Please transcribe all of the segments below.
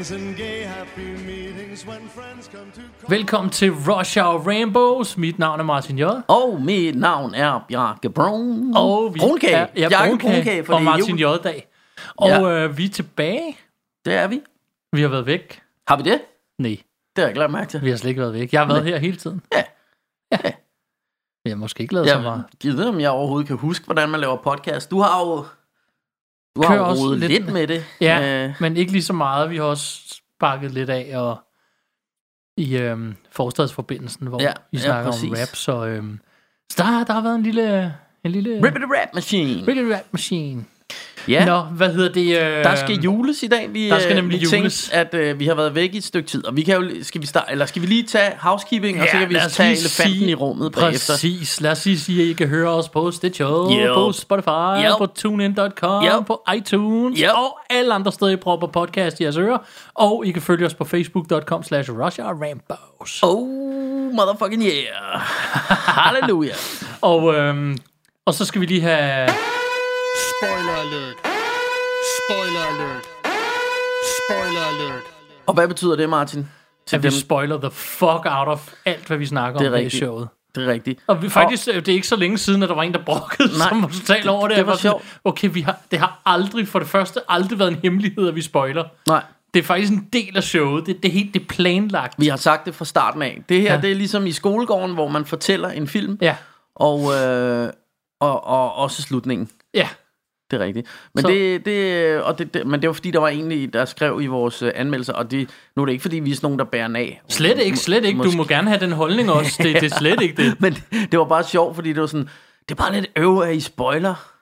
and gay happy meetings when friends come to call. Velkommen til Rush Hour Rainbows. Mit navn er Martin J. Og mit navn er Bjarke Brun. Og vi Brunkage. er, ja, Bjarke Brunkage Brunkage, for og Martin jul. J-dag. Og Ja. øh, vi er tilbage. Det er vi. Vi har været væk. Har vi det? Nej, Det har jeg ikke lagt mærke til. vi har slet ikke været væk. Jeg har været her hele tiden. Ja. Ja. Jeg har måske ikke lavet så meget. Jeg gider om jeg overhovedet kan huske, hvordan man laver podcast. Du har jo... Du har Kører også lidt lidt, med- det. Ja, Øh, men ikke lige så meget. Vi har også sparket lidt af og i øhm, forstadsforbindelsen, hvor Ja, vi ja, snakker om præcis. rap. Så, øhm, så der, der har været en lille... En lille Rip it rap machine. Really rap machine. Ja, Nå, hvad hedder det? Øh, der skal jules i dag. Vi, der skal øh, nemlig vi jules. Tænkte, at øh, vi har været væk i et stykke tid. Og vi kan jo, skal vi starte, eller skal vi lige tage housekeeping, og så kan vi tage elefanten sige- i rummet bagefter. Præcis. Lad os lige sige, at I kan høre os på Stitcher, Yep. på Spotify, Yep. på TuneIn.com, Yep. på iTunes Yep. og alle andre steder, I prøver på podcast i jeres ører. Og I kan følge os på Facebook.com slash Rainbows. Oh, motherfucking yeah. Halleluja. Og, øhm, og så skal vi lige have... Spoiler alert. Spoiler alert. Spoiler alert. Og hvad betyder det, Martin? Til At vi spoiler the fuck out of alt, hvad vi snakker Det er om her i rigtigt. showet. Det er rigtigt. Og vi, faktisk, det er ikke så længe siden, at der var en, der brokkede Nej, som totalt over det. det Jeg var sjovt. Okay, vi har, det har aldrig, for det første, aldrig været en hemmelighed, at vi spoiler. Nej, Det er faktisk en del af showet. Det, det er helt det er planlagt. vi har sagt det fra starten af. Det her, Ja. det er ligesom i skolegården, hvor man fortæller en film, Ja, og, øh, og, og også slutningen. ja. Det er rigtigt. Men Så- det, det, og det, det, men det var fordi, der var egentlig, der skrev i vores øh, anmeldelser, og det, nu er det ikke fordi, vi er sådan nogen, der bærer den af. Slet ikke, slet ikke. Du må gerne have den holdning også. Det, det er slet ikke det. Men det var bare sjovt, fordi det var sådan, det er bare lidt øv, at I spoiler.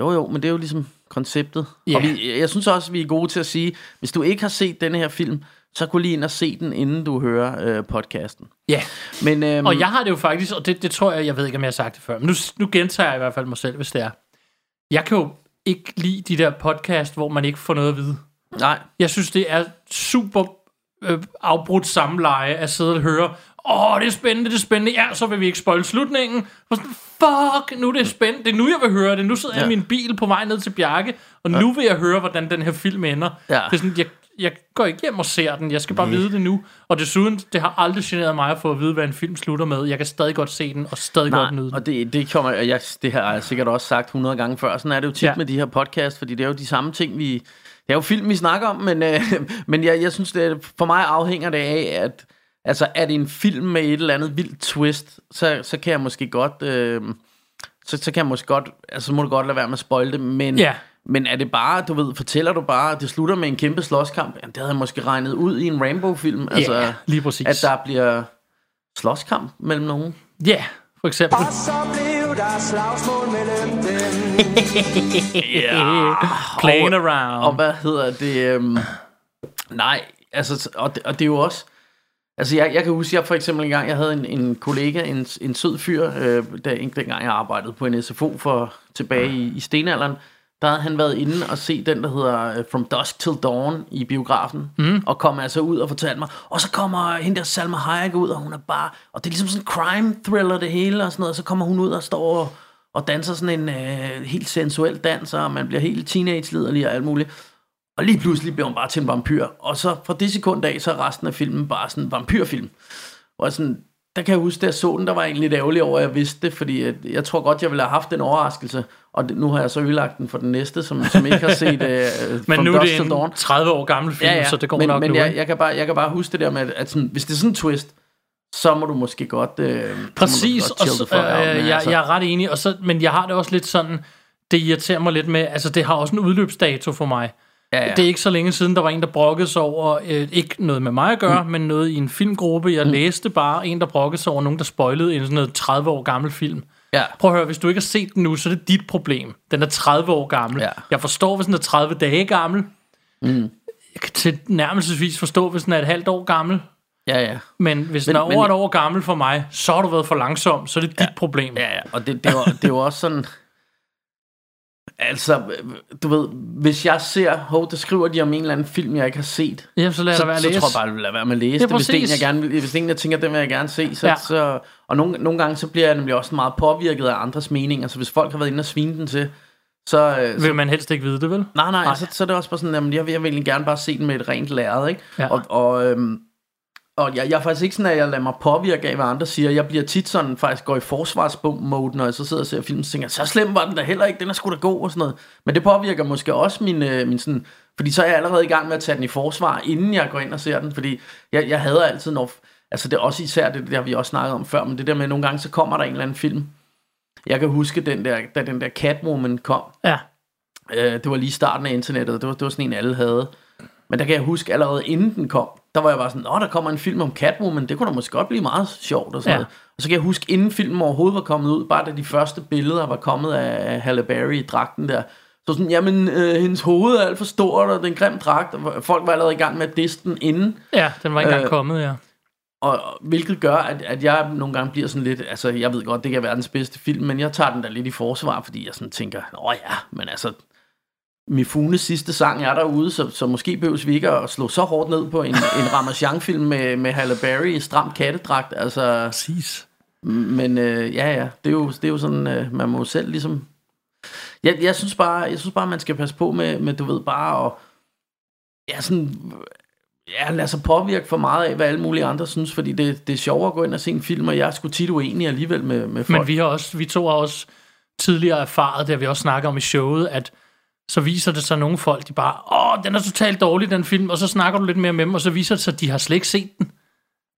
Jo, jo, men det er jo ligesom konceptet. Ja. Og vi, jeg synes også, vi er gode til at sige, hvis du ikke har set denne her film, så gå lige ind og se den, inden du hører øh, podcasten. Ja, Men, øhm, og jeg har det jo faktisk, og det, det tror jeg, jeg ved ikke, om jeg har sagt det før, men nu, nu gentager jeg i hvert fald mig selv, hvis det er. Jeg kan jo ikke lide de der podcast, hvor man ikke får noget at vide. Nej, Jeg synes, det er super øh, afbrudt samleje at sidde og høre, åh, det er spændende, det er spændende, ja, så vil vi ikke spoil slutningen. Og sådan, fuck, nu er det spændende, det er nu, jeg vil høre det. Nu sidder jeg i Ja. min bil på vej ned til Bjarke, og nu vil jeg høre, hvordan den her film ender. Ja. Det er sådan, jeg, jeg går ikke hjem og ser den, jeg skal bare vide det nu. Og desuden, det har aldrig generet mig at få at vide, hvad en film slutter med. Jeg kan stadig godt se den, og stadig godt nyde Nej, den. og det, det kommer, jeg, det har jeg sikkert også sagt 100 gange før, sådan er det jo tit Ja. med de her podcast, fordi det er jo de samme ting, vi, det er jo film, vi snakker om, men, øh, men jeg, jeg synes, det, for mig afhænger det af, at altså, er det en film med et eller andet vildt twist, så, så kan jeg måske godt, øh, så, så kan jeg måske godt, altså så må du godt lade være med at spoil det, men, Ja. Men er det bare, du ved, fortæller du bare, at det slutter med en kæmpe slåskamp, jamen, det havde jeg måske regnet ud i en Rainbow-film, altså, Ja, lige præcis. at der bliver slåskamp mellem nogen. Ja, for eksempel. Så blev der slagsmål mellem dem. Playing around. Og hvad hedder det? Øhm, nej, altså, og det, og det er jo også... Altså, jeg, jeg kan huske, jeg for eksempel en gang, jeg havde en, en kollega, en, en sød fyr, øh, der, en- dengang jeg arbejdede på en SFO for tilbage i, i stenalderen, der havde han været inde og se den, der hedder øh, From Dusk Till Dawn i biografen, mm. og kom altså ud og fortalte mig, og så kommer hende der Salma Hayek ud, og hun er bare, og det er ligesom sådan en crime thriller det hele, og sådan noget, og så kommer hun ud og står og, og danser sådan en øh, helt sensuel dans, og man bliver helt teenage-liderlig og alt muligt. Og lige pludselig bliver hun bare til en vampyr. Og så fra det sekund af, så er resten af filmen bare sådan en vampyrfilm. Og sådan, der kan jeg huske, da jeg så den, der var jeg egentlig lidt ærgerlig over, at jeg vidste det, fordi at jeg tror godt, jeg ville have haft den overraskelse. Og det, nu har jeg så ødelagt den for den næste, som, som ikke har set uh, Men nu er det Till Dawn. en 30 år gammel film, Ja, ja. så det går men, nok men nu. jeg, jeg, kan bare, jeg kan bare huske det der med, at, at sådan, hvis det er sådan en twist, så må du måske godt... Øh, så må du Præcis, godt og så, øh, men jeg, altså- jeg er ret enig, og så, men jeg har det også lidt sådan, det irriterer mig lidt med, altså det har også en udløbsdato for mig. Ja, ja. Det er ikke så længe siden, der var en, der brokkede sig over, øh, ikke noget med mig at gøre, mm. men noget i en filmgruppe. Jeg mm. læste bare en, der brokkede sig over nogen, der spoilede en sådan noget 30 år gammel film. Ja. Prøv at høre, hvis du ikke har set den nu, så er det dit problem. Den er 30 år gammel. Ja. Jeg forstår, hvis den er 30 dage gammel. Mm. jeg kan til nærmelsesvis forstå, hvis den er et halvt år gammel. Ja, ja. Men hvis Men- den er men- over et år gammel for mig, så har du været for langsom, så er det dit problem. Ja, ja. Og det, det, var, det var også sådan... Altså, du ved, hvis jeg ser, hov, der skriver de om en eller anden film, jeg ikke har set, Ja, så lad så, være at så læse. tror jeg bare, jeg vil lade være med at læse Ja, det. Hvis en, jeg gerne, vil- hvis det er en, jeg tænker, den vil jeg gerne se. Så, Ja. så, og nogle, nogle gange, så bliver jeg nemlig også meget påvirket af andres meninger. Så hvis folk har været inde og svine den til, så... øh, så Vil man helst ikke vide det, vel? nej, nej, Nej. nej. Så, så er det også bare sådan, jamen, jeg, vil, jeg vil egentlig gerne bare se den med et rent lærred, ikke? Ja. Og, og, øhm, og jeg, jeg er faktisk ikke sådan, at jeg lader mig påvirke af, hvad andre siger. Jeg bliver tit sådan, faktisk går i forsvarsmode, når jeg så sidder og ser film, så tænker jeg, så slem var den da heller ikke, den er sgu da god og sådan noget. Men det påvirker måske også min, øh, min sådan, fordi så er jeg allerede i gang med at tage den i forsvar, inden jeg går ind og ser den, fordi jeg, jeg hader altid, når, altså det er også især det, der vi også snakket om før, men det der med, at nogle gange så kommer der en eller anden film. Jeg kan huske, den der, da den der Catwoman kom, Ja. Øh, det var lige starten af internettet, det var, det var sådan en, alle havde. Men der kan jeg huske, allerede inden den kom, der var jeg bare sådan, åh, der kommer en film om Catwoman, det kunne da måske godt blive meget sjovt og sådan Ja. noget. Og så kan jeg huske, inden filmen overhovedet var kommet ud, bare da de første billeder var kommet af Halle Berry i dragten der, så sådan, jamen, øh, hendes hoved er alt for stort, og den grim dragt, og folk var allerede i gang med at disse den inden, Ja, den var ikke engang Øh, kommet, ja. og, og hvilket gør, at, at jeg nogle gange bliver sådan lidt, altså jeg ved godt, det kan være verdens bedste film, men jeg tager den da lidt i forsvar, fordi jeg sådan tænker, nå ja, men altså, Mifunes sidste sang er derude, så, så måske behøves vi ikke at slå så hårdt ned på en, en Ramachan-film med, med Halle Berry i stram kattedragt, altså, Præcis. men øh, ja, ja, det er jo, det er jo sådan, øh, man må selv ligesom, jeg, jeg synes bare, jeg synes bare, man skal passe på med, med du ved, bare at, ja, sådan, ja, lade sig påvirke for meget af, hvad alle mulige andre synes, fordi det, det er sjovere at gå ind og se en film, og jeg er sgu tit uenig alligevel med, med folk. Men vi har også, vi to har også tidligere erfaret, det har vi også snakket om i showet, at så viser det sig nogle folk, de bare, åh, den er totalt dårlig, den film, og så snakker du lidt mere med dem, og så viser det sig, at de har slet ikke set den.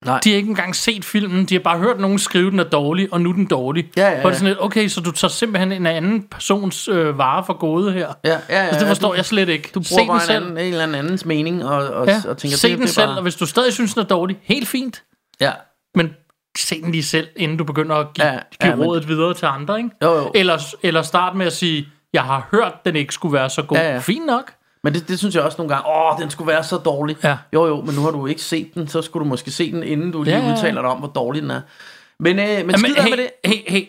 Nej. De har ikke engang set filmen, de har bare hørt nogen skrive, den er dårlig, og nu er den dårlig. Ja, ja, Hvor det er ja. sådan lidt, okay, så du tager simpelthen en anden persons øh, vare for gode her. ja, ja, ja, Altså, det forstår du, jeg slet ikke. Du Se bruger den bare en, selv. anden, en eller andens mening, og, og, Ja, og tænker, se det, den det selv, bare, og hvis du stadig synes, den er dårlig, helt fint. Ja, Men se den lige selv, inden du begynder at give, Ja, ja, give ja, men- rådet videre til andre, ikke? jo, jo. Eller, eller start med at sige, jeg har hørt, den ikke skulle være så god. Ja, ja. Fint nok. Men det, det synes jeg også nogle gange, åh, den skulle være så dårlig. Ja. Jo, jo, men nu har du ikke set den, så skulle du måske se den, inden du lige Ja, ja, ja. udtaler dig om, hvor dårlig den er. Men, øh, men Jamen, skid hey, med det. hey, hey,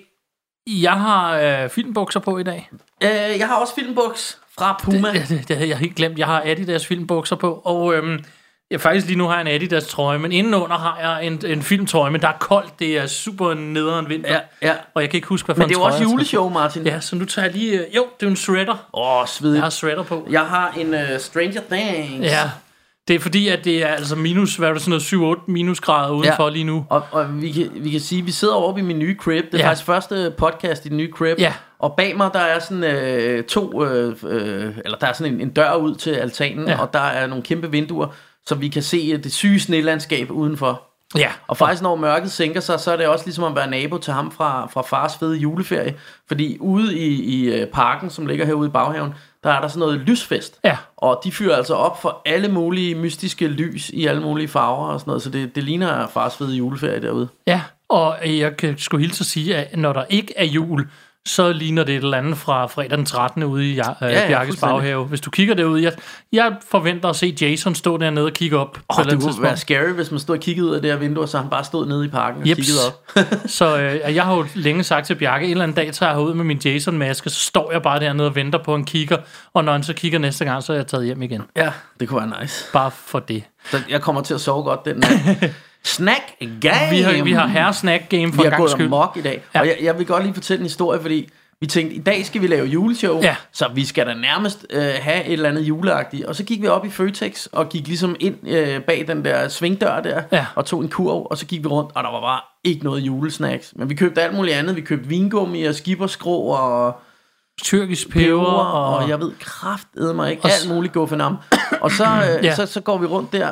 jeg har øh, filmbukser på i dag. Øh, jeg har også filmbuks fra Puma. Det, det, det havde jeg helt glemt. Jeg har Adidas filmbukser på, og øhm, jeg faktisk lige nu har jeg en Adidas trøje, men indenunder har jeg en, en filmtrøje, men der er koldt. Det er super nederen vinter, Ja, ja. og jeg kan ikke huske, hvad for Men det er jo også juleshow, Martin. Ja, så nu tager jeg lige... Øh, jo, det er en sweater. Åh, oh, svedigt. Jeg har sweater på. Jeg har en uh, Stranger Things. Ja, det er fordi, at det er altså minus, hvad er det, sådan noget 7-8 minusgrader udenfor Ja. lige nu. Og, og vi, kan, vi kan sige, at vi sidder oppe i min nye crib. Det er Ja. ja. faktisk første podcast i den nye crib. Ja. Og bag mig, der er sådan øh, to, øh, øh, eller der er sådan en, en dør ud til altanen, Ja. ja. og der er nogle kæmpe vinduer, så vi kan se det syge snelandskab udenfor. Ja, Og faktisk, når mørket sænker sig, så er det også ligesom at være nabo til ham fra, fra fars fede juleferie. Fordi ude i, i øh, parken, som ligger herude i baghaven, der er der sådan noget lysfest. Ja. Og de fyrer altså op for alle mulige mystiske lys i alle mulige farver og sådan noget. Så det, det ligner fars fede juleferie derude. ja. Og jeg kan skulle hilse at sige, at når der ikke er jul, så ligner det et eller andet fra fredag den 13. ude i ja, øh, ja, Bjarkes baghave. Hvis du kigger derud, jeg, jeg forventer at se Jason stå dernede og kigge op. på Oh, eller det kunne tidspunkt. være scary, hvis man stod og kiggede ud af det her vindue, og så han bare stod nede i parken og Jeps. kiggede op. Så øh, jeg har jo længe sagt til Bjarke, en eller anden dag tager jeg ud med min Jason-maske, så står jeg bare dernede og venter på en kigger, og når han så kigger næste gang, så er jeg taget hjem igen. Ja, det kunne være nice. Bare for det. Så jeg kommer til at sove godt den nat. Snack game! Vi har, vi har herre snack game for vi har gået skyld. amok i dag. Ja. Og jeg, jeg vil godt lige fortælle en historie, fordi vi tænkte, i dag skal vi lave juleshow, Ja. så vi skal da nærmest øh, have et eller andet juleagtigt. Og så gik vi op i Føtex og gik ligesom ind øh, bag den der svingdør der, Ja. og tog en kurv, og så gik vi rundt, og der var bare ikke noget julesnacks. Men vi købte alt muligt andet. Vi købte vingummi og skipperskrå og Tyrkisk peber, og, og, jeg ved kraftedeme mig ikke Og alt muligt guffenam. Og så, øh, Ja. så, så går vi rundt der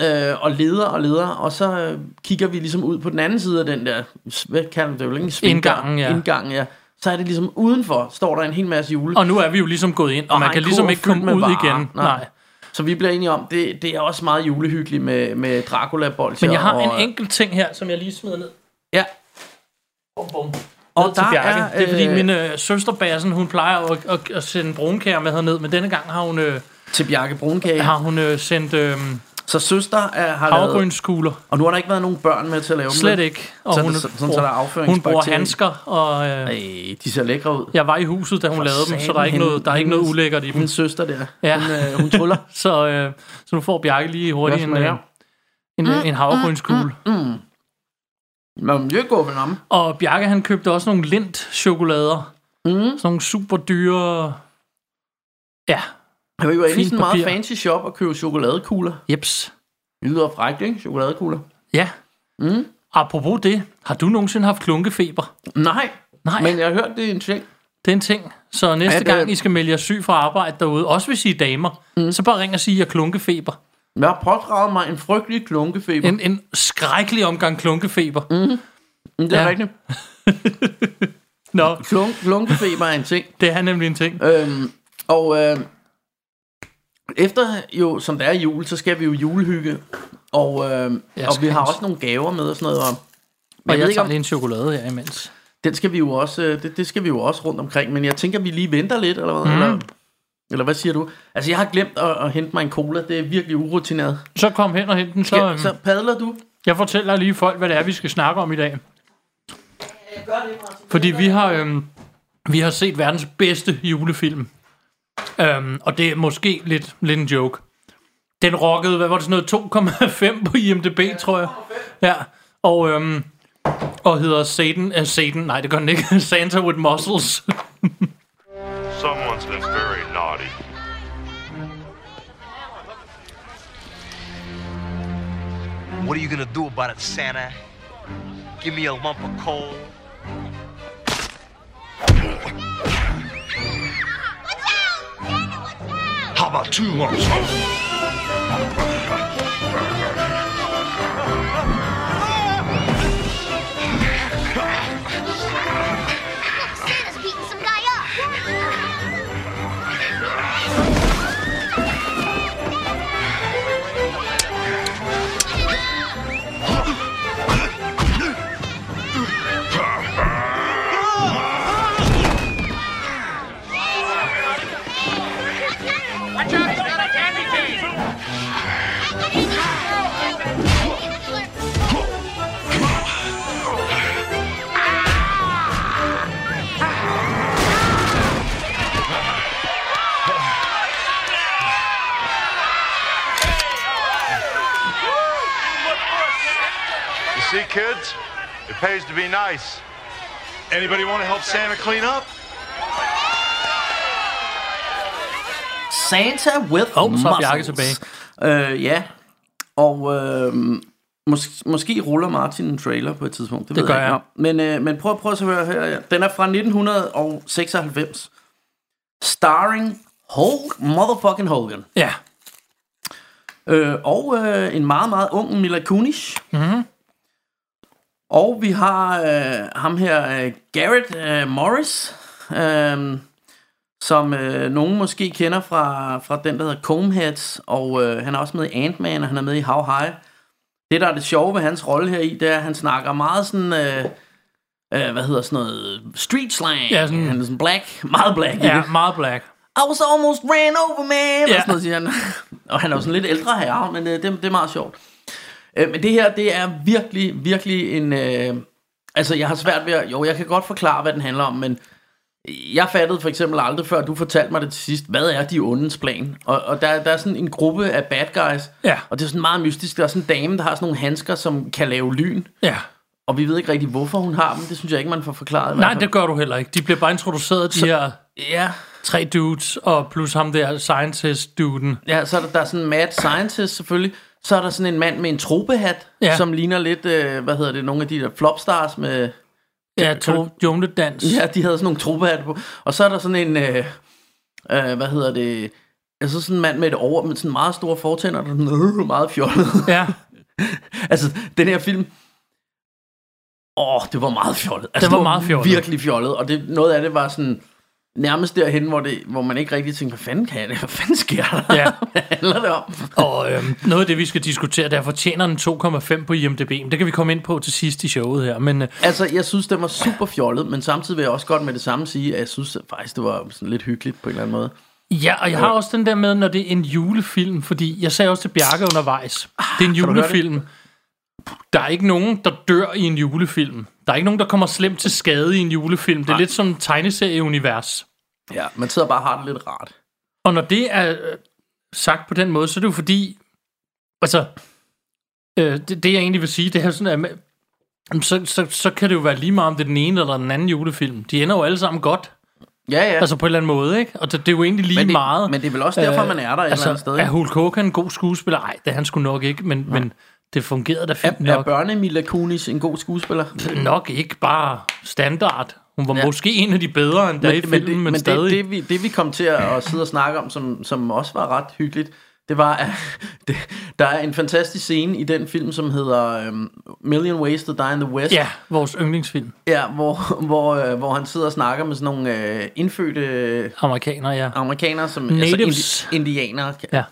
øh, og leder og leder, og så øh, kigger vi ligesom ud på den anden side af den der, hvad kalder man det, vel ikke? Indgangen, ja. Indgangen, ja. Så er det ligesom udenfor, står der en hel masse jule. og nu er vi jo ligesom gået ind, og, Og man kan ligesom ikke komme ud varer. igen. Nej. Nej. Så vi bliver enige om, det, det er også meget julehyggeligt med, med dracula bolsjer Men jeg har og, en enkelt ting her, som jeg lige smider ned. Ja, Bum, bum. Og der Bjarke. er, det er fordi øh, min øh, søster Bassen, hun plejer at, at, at sende brunkager med herned, men denne gang har hun, øh, Til Bjarke Brunkage. har hun øh, sendt øh, Så søster er, har lavet... havregrynskugler. Og nu har der ikke været nogen børn med til at lave dem. Slet ikke. Og Så, hun, så, sådan, så der er hun bruger handsker, og øh, Ej, de ser lækre ud. jeg var i huset, da hun For lavede dem, så der er ikke hende- noget, der er ikke noget ulækkert i dem. Min søster der, Ja. hun, øh, hun tryller. Så, øh, så nu får Bjarke lige hurtigt Hvad en, øh, en, øh, en havregrynskugle. Nå, men det går vel om. Og Bjarke, han købte også nogle lint-chokolader. Mm. Sådan nogle super dyre... Ja, Jeg var jo inde i sådan en meget fancy shop og købe chokoladekugler. jeps. Det lyder frækt, ikke? Chokoladekugler. Ja. Mm. Apropos det, har du nogensinde haft klunkefeber? Nej, Nej, men jeg har hørt, det er en ting. det er en ting. Så næste det- gang, I skal melde jer syg fra arbejde derude, også hvis I er damer, mm. så bare ring og sig, at I har klunkefeber. Jeg har pådraget mig en frygtelig klunkefeber. En, en skrækkelig omgang klunkefeber. Mm. det er ja. rigtigt. Nå, Klunk, klunkefeber er en ting. det er nemlig en ting. Øhm, og øh, efter jo, som det er jul, så skal vi jo julehygge. Og, øh, og vi har også- nogle gaver med og sådan noget. Og, Og jeg jeg, tager om, lige en chokolade her imens. den skal vi jo også, øh, det, det skal vi jo også rundt omkring. Men jeg tænker, vi lige venter lidt, eller hvad? Mhm. Eller, eller hvad siger du? Altså, jeg har glemt at, at hente mig en cola. Det er virkelig urutineret. Så kom hen og hent den. Så, Skal, øhm, så padler du? Jeg fortæller lige folk, hvad det er, vi skal snakke om i dag. Fordi vi har, øhm, vi har set verdens bedste julefilm. Øhm, og det er måske lidt, lidt en joke. Den rockede, hvad var det sådan noget, 2,5 på IMDb, tror jeg. Ja, og, øhm, og hedder Satan, uh, Satan, nej det gør den ikke, Santa with Muscles. Someone's been very naughty. What are you gonna do about it, Santa? Give me a lump of coal? How about two lumps? See, kids, it pays to be nice. Anybody want to help Santa clean up? Santa with Åh, så er muscles. Bjarke tilbage. Øh, ja, og øh, mås- måske ruller Martin en trailer på et tidspunkt. Det, Det ved gør jeg. ikke. Men, øh, men prøv, prøv at høre her. Ja. Den er fra 1996. Starring Hulk motherfucking Hogan. ja, Øh, og øh, en meget, meget ung Mila Kunis. Mhm. Og vi har øh, ham her, øh, Garrett øh, Morris, øh, som øh, nogen måske kender fra, fra den, der hedder Coneheads, og øh, han er også med i Ant-Man, og han er med i How High. Det, der er det sjove ved hans rolle her i, det er, at han snakker meget sådan... Øh, øh, hvad hedder sådan noget? Street slang. Ja, sådan- Han er sådan black. Meget black ja, det. meget black. I was almost ran over, man. Ja. Ja. Sådan noget, siger han. Og han er jo sådan lidt ældre herre, men øh, det, det er meget sjovt. Øh, men det her, det er virkelig, virkelig en... Øh, altså, jeg har svært ved at... Jo, jeg kan godt forklare, hvad den handler om, men jeg fattede for eksempel aldrig, før du fortalte mig det til sidst, hvad er de ondes plan? Og, og der, der er sådan en gruppe af bad guys, Ja. og det er sådan meget mystisk. Der er sådan en dame, der har sådan nogle handsker, som kan lave lyn, Ja. og vi ved ikke rigtig, hvorfor hun har dem. Det synes jeg ikke, man får forklaret. Nej, det gør du heller ikke. De bliver bare introduceret, de her Ja, tre dudes, og plus ham der scientist-duden. Ja, så er der, der er sådan en mad scientist selvfølgelig. Så er der sådan en mand med en tropehat, Ja. som ligner lidt, øh, hvad hedder det, nogle af de der flopstars med... Ja, to Jonedans. Ja, de havde sådan nogle tropehatte på. Og så er der sådan en, øh, øh, hvad hedder det, altså sådan en mand med et over, med sådan meget store fortænder, der er øh, meget fjollet. ja. altså, den her film, åh, det var meget fjollet. Altså, Det var meget fjollet. Virkelig fjollet, og det, noget af det var sådan, nærmest derhen, hvor, det, hvor man ikke rigtig tænker, hvad fanden kan det? Hvad fanden sker der? Ja. hvad handler det om? Og øhm, noget af det, vi skal diskutere, der fortjener den 2,5 på IMDb. Men Det kan vi komme ind på til sidst i showet her. Men øh, Altså, jeg synes, det var super fjollet, men samtidig vil jeg også godt med det samme sige, at jeg synes faktisk, det var sådan lidt hyggeligt på en eller anden måde. ja, og jeg har også den der med, når det er en julefilm, fordi jeg sagde også til Bjarke undervejs, det er en julefilm. Der er ikke nogen, der dør i en julefilm. Der er ikke nogen, der kommer slemt til skade i en julefilm. Det er lidt som tegneserieunivers. Ja, man sidder bare og har det lidt rart. Og når det er øh, sagt på den måde, så er det jo fordi, altså, øh, det, det jeg egentlig vil sige, det er sådan, at så, så, så kan det jo være lige meget, om det er den ene eller den anden julefilm. De ender jo alle sammen godt, Ja, ja. altså på en eller anden måde, ikke? Og det, det er jo egentlig lige men, det, meget. men det er vel også derfor, Øh, man er der et altså, eller andet sted. er ikke? Hulk Hogan en god skuespiller? Nej, det er han sgu nok ikke, men, men det fungerede da Er, fint er nok. børne Mila Kunis en god skuespiller? Nok ikke bare standard. Hun var Ja. måske en af de bedre end der i filmen, men, det, men stadig. det, det, vi, det vi kom til at, at sidde og snakke om, som, som også var ret hyggeligt, det var, at det, der er en fantastisk scene i den film, som hedder um, Million Ways to Die in the West. Ja, vores yndlingsfilm. Ja, hvor, hvor, øh, hvor han sidder og snakker med sådan nogle øh, indfødte øh, Amerikaner, ja. amerikanere, som Natives. Altså indi, indianere. Ja.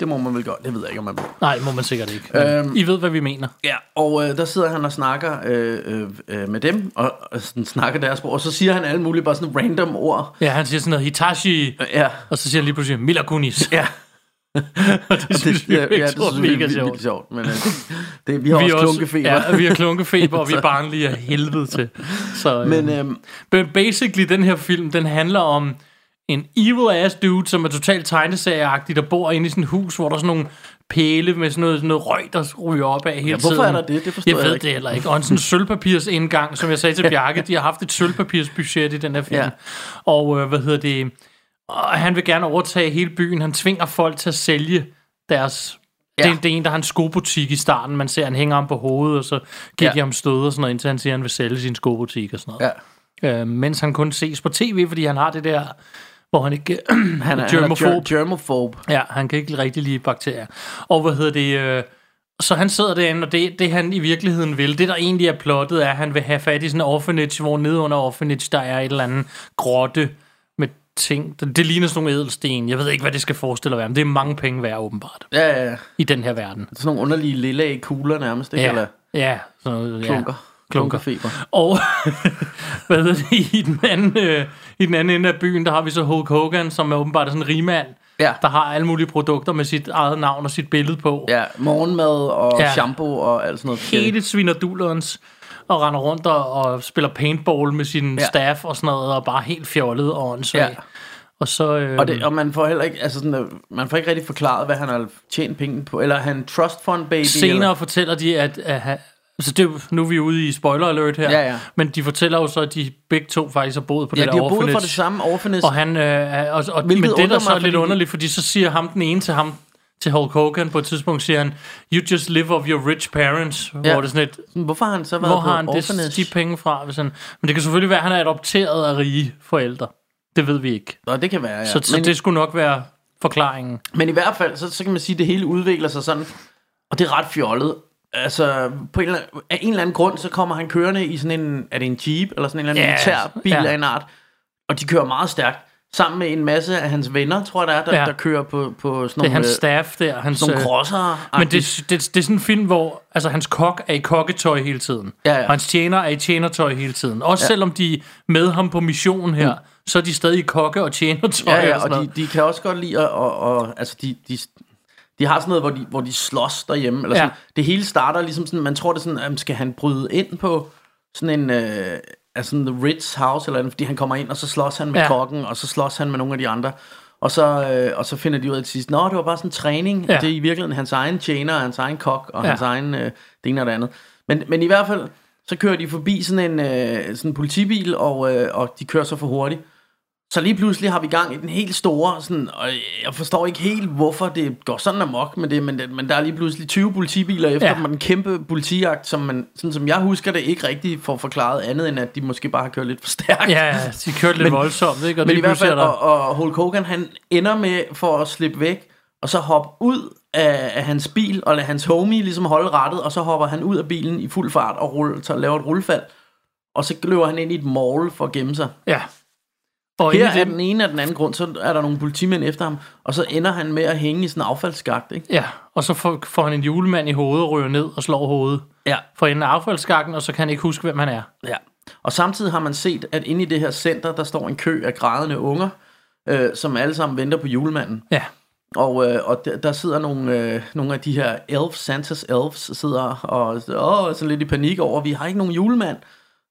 Det må man vel godt, det ved jeg ikke, om man må. Nej, må man sikkert ikke. Øhm, I ved, hvad vi mener. Ja, og øh, der sidder han og snakker øh, øh, øh, med dem, og, og sådan, snakker deres sprog, og så siger han alle mulige bare sådan random ord. Ja, han siger sådan noget, Hitachi, Ja, og så siger han lige pludselig, Mila Kunis. ja. og det synes vi ja, er ja, det ja, synes vi er mega sjovt. sjovt. Men øh, det, vi har Vi også er klunkefeber. Ja, vi har klunkefeber, og vi er barnlige af helvede til. Så, Men men, øhm, men basically, den her film, den handler om en evil ass dude, som er totalt tegneserieagtig, der bor inde i sådan et hus, hvor der er sådan nogle pæle med sådan noget, sådan noget røg, der ryger op af hele Ja, hvorfor tiden. er der det? Det forstår jeg jeg ved ikke. det heller ikke. Og en sådan sølvpapirs indgang, som jeg sagde til Bjarke, de har haft et sølvpapirsbudget i den her film. Ja. Og øh, hvad hedder det? Og han vil gerne overtage hele byen. Han tvinger folk til at sælge deres... Ja. Det, det er en, der har en skobutik i starten. Man ser, han hænger ham på hovedet, og så giver Ja. de ham stød og sådan noget, indtil han siger, at han vil sælge sin skobutik og sådan noget. ja, Øh, mens han kun ses på tv, fordi han har det der, hvor han ikke... han er, han er germofob. ger- germofob. Ja, han kan ikke rigtig lide bakterier. Og hvad hedder det... Øh, så han sidder derinde, og det, det han i virkeligheden vil, det der egentlig er plottet, er, at han vil have fat i sådan en orphanage, hvor nede under orphanage, der er et eller andet grotte med ting. Det, det ligner sådan nogle ædelsten. Jeg ved ikke, hvad det skal forestille at være, men det er mange penge værd, åbenbart, Ja, ja, ja. i den her verden. Sådan nogle underlige lille kugler nærmest, ikke? Eller ja sådan noget, ja. klunker. Klunker. Klunkerfeber. Og hvad hedder det, i den, anden, øh, i den anden ende af byen, der har vi så Hulk Hogan, som er åbenbart sådan en rigmand, Ja. der har alle mulige produkter med sit eget navn og sit billede på. Ja, morgenmad og Ja. shampoo og alt sådan noget. Hele svinerdullerens og render rundt og, og spiller paintball med sin Ja. staff og sådan noget, og bare helt fjollet og åndssvag. Ja. Og så... Øh, Og, det, og man får heller ikke, altså sådan, øh, man får ikke rigtig forklaret, hvad han har tjent penge på. Eller er han trust fund baby? senere Eller? fortæller de, at... at altså det, er nu er vi ude i spoiler alert her, Ja, ja. men de fortæller jo så, at de begge to faktisk har boet på Ja, det de der har boet orphanage. det samme orphanage. Og han, øh, og, og, men Hvilket det, der så mig, lidt fordi- underligt, fordi så siger ham den ene til ham, til Hulk Hogan på et tidspunkt, siger han, you just live off your rich parents. Ja. Ja. Hvor det sådan et, Hvorfor har han så været hvor på har han orphanage? det, de penge fra? Hvis han, men det kan selvfølgelig være, at han er adopteret af rige forældre. Det ved vi ikke. Nå, det kan være, ja. Så, så men, det skulle nok være forklaringen. men i hvert fald, så, så kan man sige, at det hele udvikler sig sådan, og det er ret fjollet. Altså, på en eller, anden- af en eller anden grund, så kommer han kørende i sådan en, er det en jeep, eller sådan en eller anden Ja, militærbil ja. af en art, og de kører meget stærkt, sammen med en masse af hans venner, tror jeg der er, der, Ja. der kører på, på sådan Det nogle, er hans øh, staff der. Hans, sådan nogle øh, crosser. men det, det, det er sådan en film, hvor altså, hans kok er i kokketøj hele tiden. Ja, ja. Og hans tjener er i tjenertøj hele tiden. Også ja. selvom de er med ham på mission her, mm. så er de stadig i kokke- og tjenertøj. Ja, ja, og og de, de kan også godt lide at, og, og, altså de, de, de har sådan noget, hvor de, hvor de slås derhjemme. Eller sådan. Ja. Det hele starter ligesom sådan, man tror det sådan, at skal han bryde ind på sådan en, øh, altså sådan The Ritz house, eller andet, fordi han kommer ind, og så slås han med ja. Kokken, og så slås han med nogle af de andre. Og så, øh, og så finder de ud af til sidst, nå, det var bare sådan en træning, ja. Og det er i virkeligheden hans egen tjener, og hans egen kok, og. Ja. hans egen øh, det ene og det andet. Men, men i hvert fald, så kører de forbi sådan en, øh, sådan en politibil, og, øh, og de kører så for hurtigt. Så lige pludselig har vi gang i den helt store, sådan, og jeg forstår ikke helt, hvorfor det går sådan amok med det, men, det, men der er lige pludselig 20 politibiler efter ja. Dem, en kæmpe politijagt, som man, sådan som jeg husker det, ikke rigtig får forklaret andet, end at de måske bare har kørt lidt for stærkt. Ja, de kørte lidt Men- voldsomt, ikke? Og Men i hvert fald, der- og, og Hulk Hogan, han ender med for at slippe væk, og så hoppe ud af, af hans bil, og lade hans homie ligesom holde rettet, og så hopper han ud af bilen i fuld fart og rulle, så laver et rullefald, og så løber han ind i et mall for at gemme sig. Ja. Og Her er den- ene af den anden grund, så er der nogle politimænd efter ham, og så ender han med at hænge i sådan en affaldsskagt, ikke? Ja, og så får, får han en julemand i hovedet og ryger ned og slår hovedet Ja. for enden af affaldsskakken, og så kan han ikke huske, hvem han er. Ja. Og samtidig har man set, at inde i det her center, der står en kø af grædende unger, øh, som alle sammen venter på julemanden. Ja, Og, øh, og der, der sidder nogle, øh, nogle af de her elves, Santas elves, sidder og åh, sådan lidt i panik over, vi har ikke nogen julemand.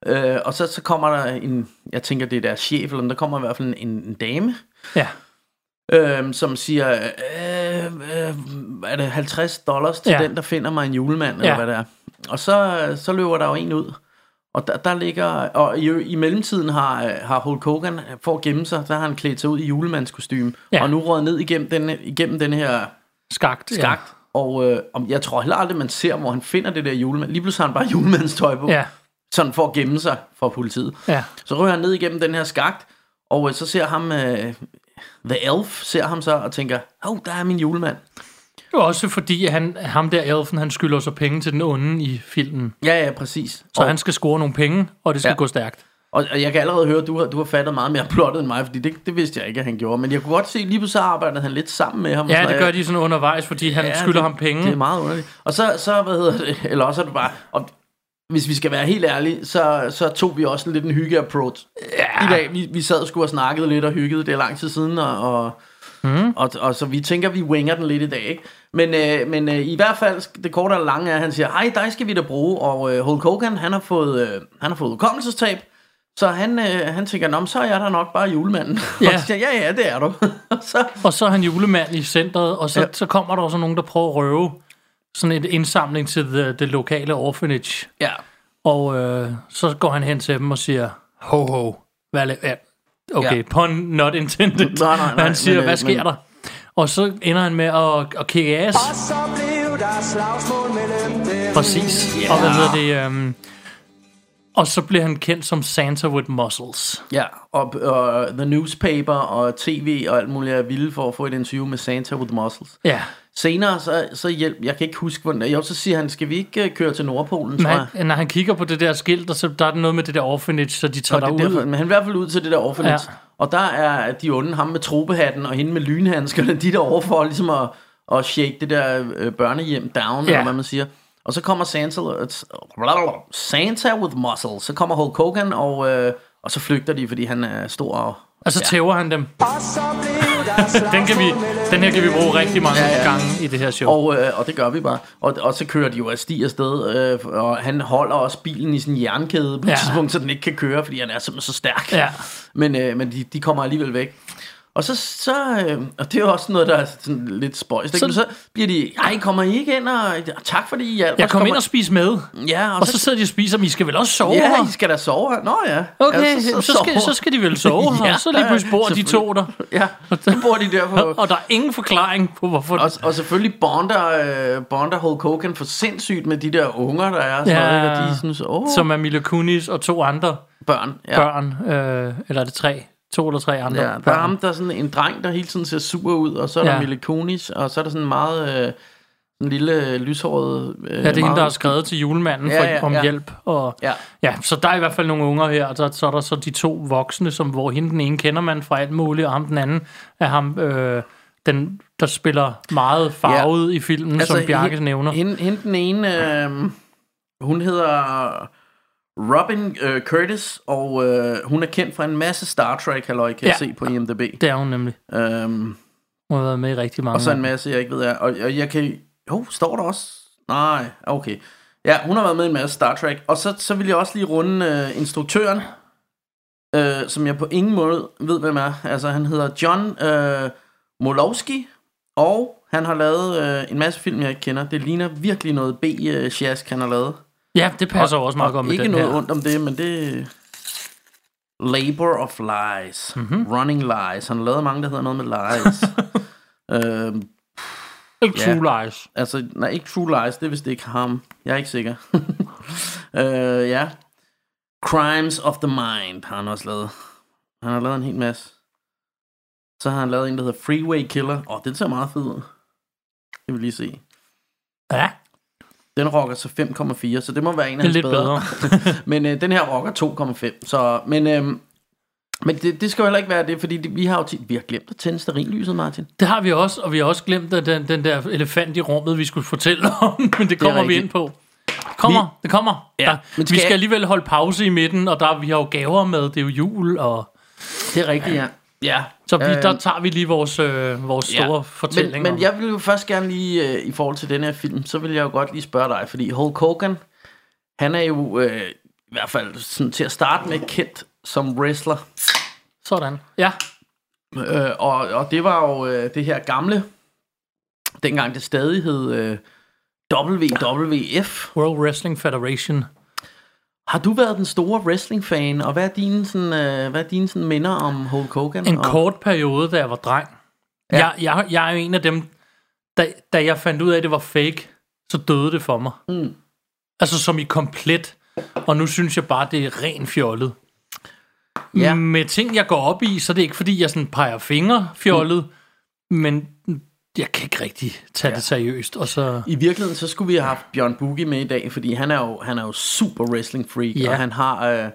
Øh, og så, så kommer der en, jeg tænker det er deres chef, eller der kommer i hvert fald en, en dame, ja, øh, som siger, øh, øh, er det 50 dollars til Ja. ja. den, der finder mig en julemand, eller Ja. hvad det er. Og så, så løber der jo en ud. Og der, der ligger, og i, i mellemtiden har, øh, har Hulk Hogan, for at gemme sig, der har han klædt sig ud i julemandskostyme, Ja. ja. og nu råd ned igennem den, igennem den her skagt. skagt. Og øh, om, jeg tror heller aldrig, man ser, hvor han finder det der julemand. Lige pludselig har han bare julemandstøj på, Ja, sådan for at gemme sig fra politiet. ja, Så rører han ned igennem den her skagt, og øh, så ser ham, øh, The Elf, ser ham så og tænker, åh, oh, der er min julemand. ja. Også fordi han, ham der elfen, han skylder så penge til den onde i filmen. Ja, ja, præcis. Så og, han skal score nogle penge, og det skal ja. Gå stærkt. og, og jeg kan allerede høre, at du har, du har fattet meget mere plottet end mig, fordi det, det vidste jeg ikke, at han gjorde. Men jeg kunne godt se, lige pludselig arbejdede han lidt sammen med ham. Ja, det gør de sådan undervejs, fordi han Ja, skylder det, ham penge. Det er meget underligt. Og så, så hvad hedder det, eller også er det bare, og hvis vi skal være helt ærlige, så, så tog vi også lidt en hygge-approach. Ja. I dag, vi, vi sad og skulle og snakkede lidt og hyggede, det er lang tid siden, og, og, mm. og, og så vi tænker, vi winger den lidt i dag, ikke? Men, øh, men øh, i hvert fald, det korte og lange er, at han siger, hej, dig skal vi da bruge, og øh, Hulk Hogan, han har fået, øh, han har fået udkommelsestab, så han, øh, han tænker, Nå, så er jeg da nok bare julemanden. Ja. og så siger, ja, ja, det er du. og så, Og så er han julemand i centret, og så. Ja. så kommer der også nogen, der prøver at røve sådan en indsamling til det, det lokale orphanage. ja, Og øh, så går han hen til dem og siger, ho ho, hvad la- ja, okay, ja. Pun not intended. Nej, nej, nej, han siger, men, øh, hvad sker men- der? Og så ender han med at, at kigge ass. Og så blev der slagsmål mellem dem. Præcis. Yeah. Og hvad hedder det? Um, og så bliver han kendt som Santa with muscles. Ja, og, og The Newspaper og TV og alt muligt er vilde for at få et interview med Santa with Muscles. Ja, Senere så, så hjælp, jeg kan ikke huske, hvordan Jo, så siger han, skal vi ikke øh, køre til Nordpolen, tror jeg. når han kigger på det der skilt, og så der er der noget med det der orphanage, så de tager er derud. derfor, men han er i hvert fald ud til det der orphanage. Ja. Ja. Og der er de onde, ham med tropehatten og hende med lynhandskerne, de der over for ligesom at, at shake det der øh, børnehjem down, Ja. eller hvad man siger. Og så kommer Santa, Santa with muscles. Så kommer Hulk Hogan, og, øh, og så flygter de, fordi han er stor og... Og så tæver han dem. Og så Den, kan vi, den her kan vi bruge rigtig mange Ja, ja. gange i det her show. Og, øh, og det gør vi bare. Og, og så kører de jo af sti afsted, øh, og han holder også bilen i en jernkæde på et Ja. tidspunkt, så den ikke kan køre, fordi han er simpelthen så stærk. Ja. Men, øh, men de, de kommer alligevel væk. Og så, så øh, og det er jo også noget, der er sådan lidt spøjst. Så- Så, så bliver de, ej, kommer I ikke ind, og tak fordi I hjalp Jeg os." kom kommer, ind og spise med, Ja, og, og så sidder de og spiser, men I skal vel også sove Ja, her? I skal da sove her. Nå ja. Okay, ja, så, så, skal, så skal de vel sove her, Ja, og så lige pludselig bor de to der. Ja, så bor de der på... Og der er ingen forklaring på, hvorfor... Og, og selvfølgelig bonder, øh, bonder Hulk Hogan for sindssygt med de der unger, der er. Sådan Ja. noget, ikke? og de synes, åh, Som er Mila Kunis og to andre børn. Ja. børn. Øh, eller er det tre? To eller tre andre Ja, der er børn. ham, der er sådan en dreng, der hele tiden ser sur ud, og så er Ja. der Mille Kunis, og så er der sådan en meget... Øh, en lille lyshåret... Øh, Ja, det er hende, der har skrevet til julemanden Ja, for, ja, om ja. hjælp. Og, Ja. ja, så der er i hvert fald nogle unger her, og så, så er der så de to voksne, som, hvor hende den ene kender man fra alt muligt, og ham den anden er ham, øh, den, der spiller meget farvet ja. i filmen, altså, som Bjarke hende- nævner. Hende, hende den ene, øh, hun hedder Robin øh, Curtis, og øh, hun er kendt fra en masse Star Trek, halløj, kan Ja. jeg se på IMDb. Det er hun nemlig. Øhm, Hun har været med i rigtig mange og så en masse, jeg ikke ved af. Og, og jeg kan... Jo, står der også? Nej, okay. Ja, hun har været med i en masse Star Trek. Og så, så vil jeg også lige runde øh, instruktøren, øh, som jeg på ingen måde ved, hvem er. Altså, han hedder John øh, Molowski, og han har lavet øh, en masse film, jeg ikke kender. Det ligner virkelig noget B-sjask, han har lavet. Ja, det passer og, også meget godt med ikke den noget her. ondt om det, men det... Labor of Lies. Mhm. Mm-hmm. Running Lies. Han har lavet mange, der hedder noget med lies. øhm, Ikke Ja. True Lies. Altså, nej, ikke True Lies, det er vist ikke ham. Jeg er ikke sikker. øh, ja. Crimes of the Mind har han også lavet. Han har lavet en hel masse. Så har han lavet en, der hedder Freeway Killer. Åh, oh, den ser meget fed ud. Det vil lige se. Ja, Den rocker så 5,4, så det må være en af det hans lidt bedre. bedre. men øh, den her rocker 2,5. Så, men øh, Men det, det skal jo heller ikke være det, fordi det, vi har jo tit, vi har glemt at tænde stearinlyset, Martin. Det har vi også, og vi har også glemt at den, den der elefant i rummet, vi skulle fortælle om, men det kommer vi rigtigt. ind på. Det kommer, vi, det kommer. Ja, der, men vi skal skal jeg- alligevel holde pause i midten, og der, vi har jo gaver med, det er jo jul, og Det er rigtigt, ja. Ja. så vi, Øh, der tager vi lige vores, øh, vores store fortælling Men, men jeg vil jo først gerne lige, øh, i forhold til den her film, så vil jeg jo godt lige spørge dig, fordi Hulk Hogan, han er jo øh, i hvert fald sådan, til at starte med kendt som wrestler. Sådan, ja. Øh, og, og det var jo øh, det her gamle, dengang det stadig hed øh, WWF. World Wrestling Federation. Har du været den store wrestling-fan, og hvad er dine, sådan, øh, hvad er dine sådan, minder om Hulk Hogan? En og, kort periode, da jeg var dreng. Ja. Jeg, jeg, jeg er jo en af dem, da, da jeg fandt ud af, at det var fake, så døde det for mig. Mm. Altså som i komplet. Og nu synes jeg bare, det er ren fjollet. Ja. Med ting, jeg går op i, så er det ikke, fordi jeg sådan peger fingre fjollet, mm. men jeg kan ikke rigtig tage ja. det seriøst. Og så, I virkeligheden, så skulle vi have haft Bjørn Boogie med i dag, fordi han er jo, han er jo super wrestling freak, Ja. og han har, øh,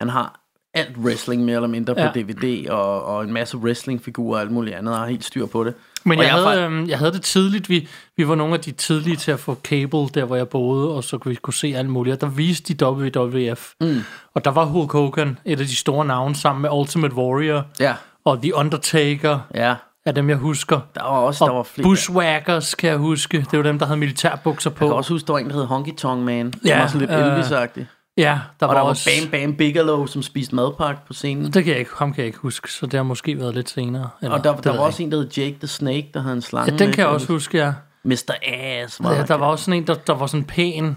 han har alt wrestling mere eller mindre på Ja. DVD, og, og en masse wrestlingfigurer og alt muligt andet, og har helt styr på det. men og jeg, er havde, fa- øhm, jeg havde det tidligt. Vi, vi var nogle af de tidlige til at få cable, der hvor jeg boede, og så kunne vi kunne se alt muligt. Og der viste de WWF. Mm. Og der var Hulk Hogan, et af de store navne, sammen med Ultimate Warrior Ja, og The Undertaker, ja. Af dem jeg husker. Der var også, der var Og flere. Bushwhackers, kan jeg huske. Det var dem, der havde militærbukser på. Jeg kan også huske, der var en, der hed Honky Tonk Man, som Ja, var sådan lidt øh, Elvis-agtig. Ja, der Og var der var også... Bam Bam Bigelow, som spiste madpakke på scenen. Det kan jeg ikke, ham kan jeg ikke huske, så det har måske været lidt senere. Eller, Og der, der var jeg også en, der hed Jake the Snake, der havde en slange. Ja, den med, kan jeg også huske, ja. Mr. Ass var ja der var også sådan en, der, der var sådan pæn.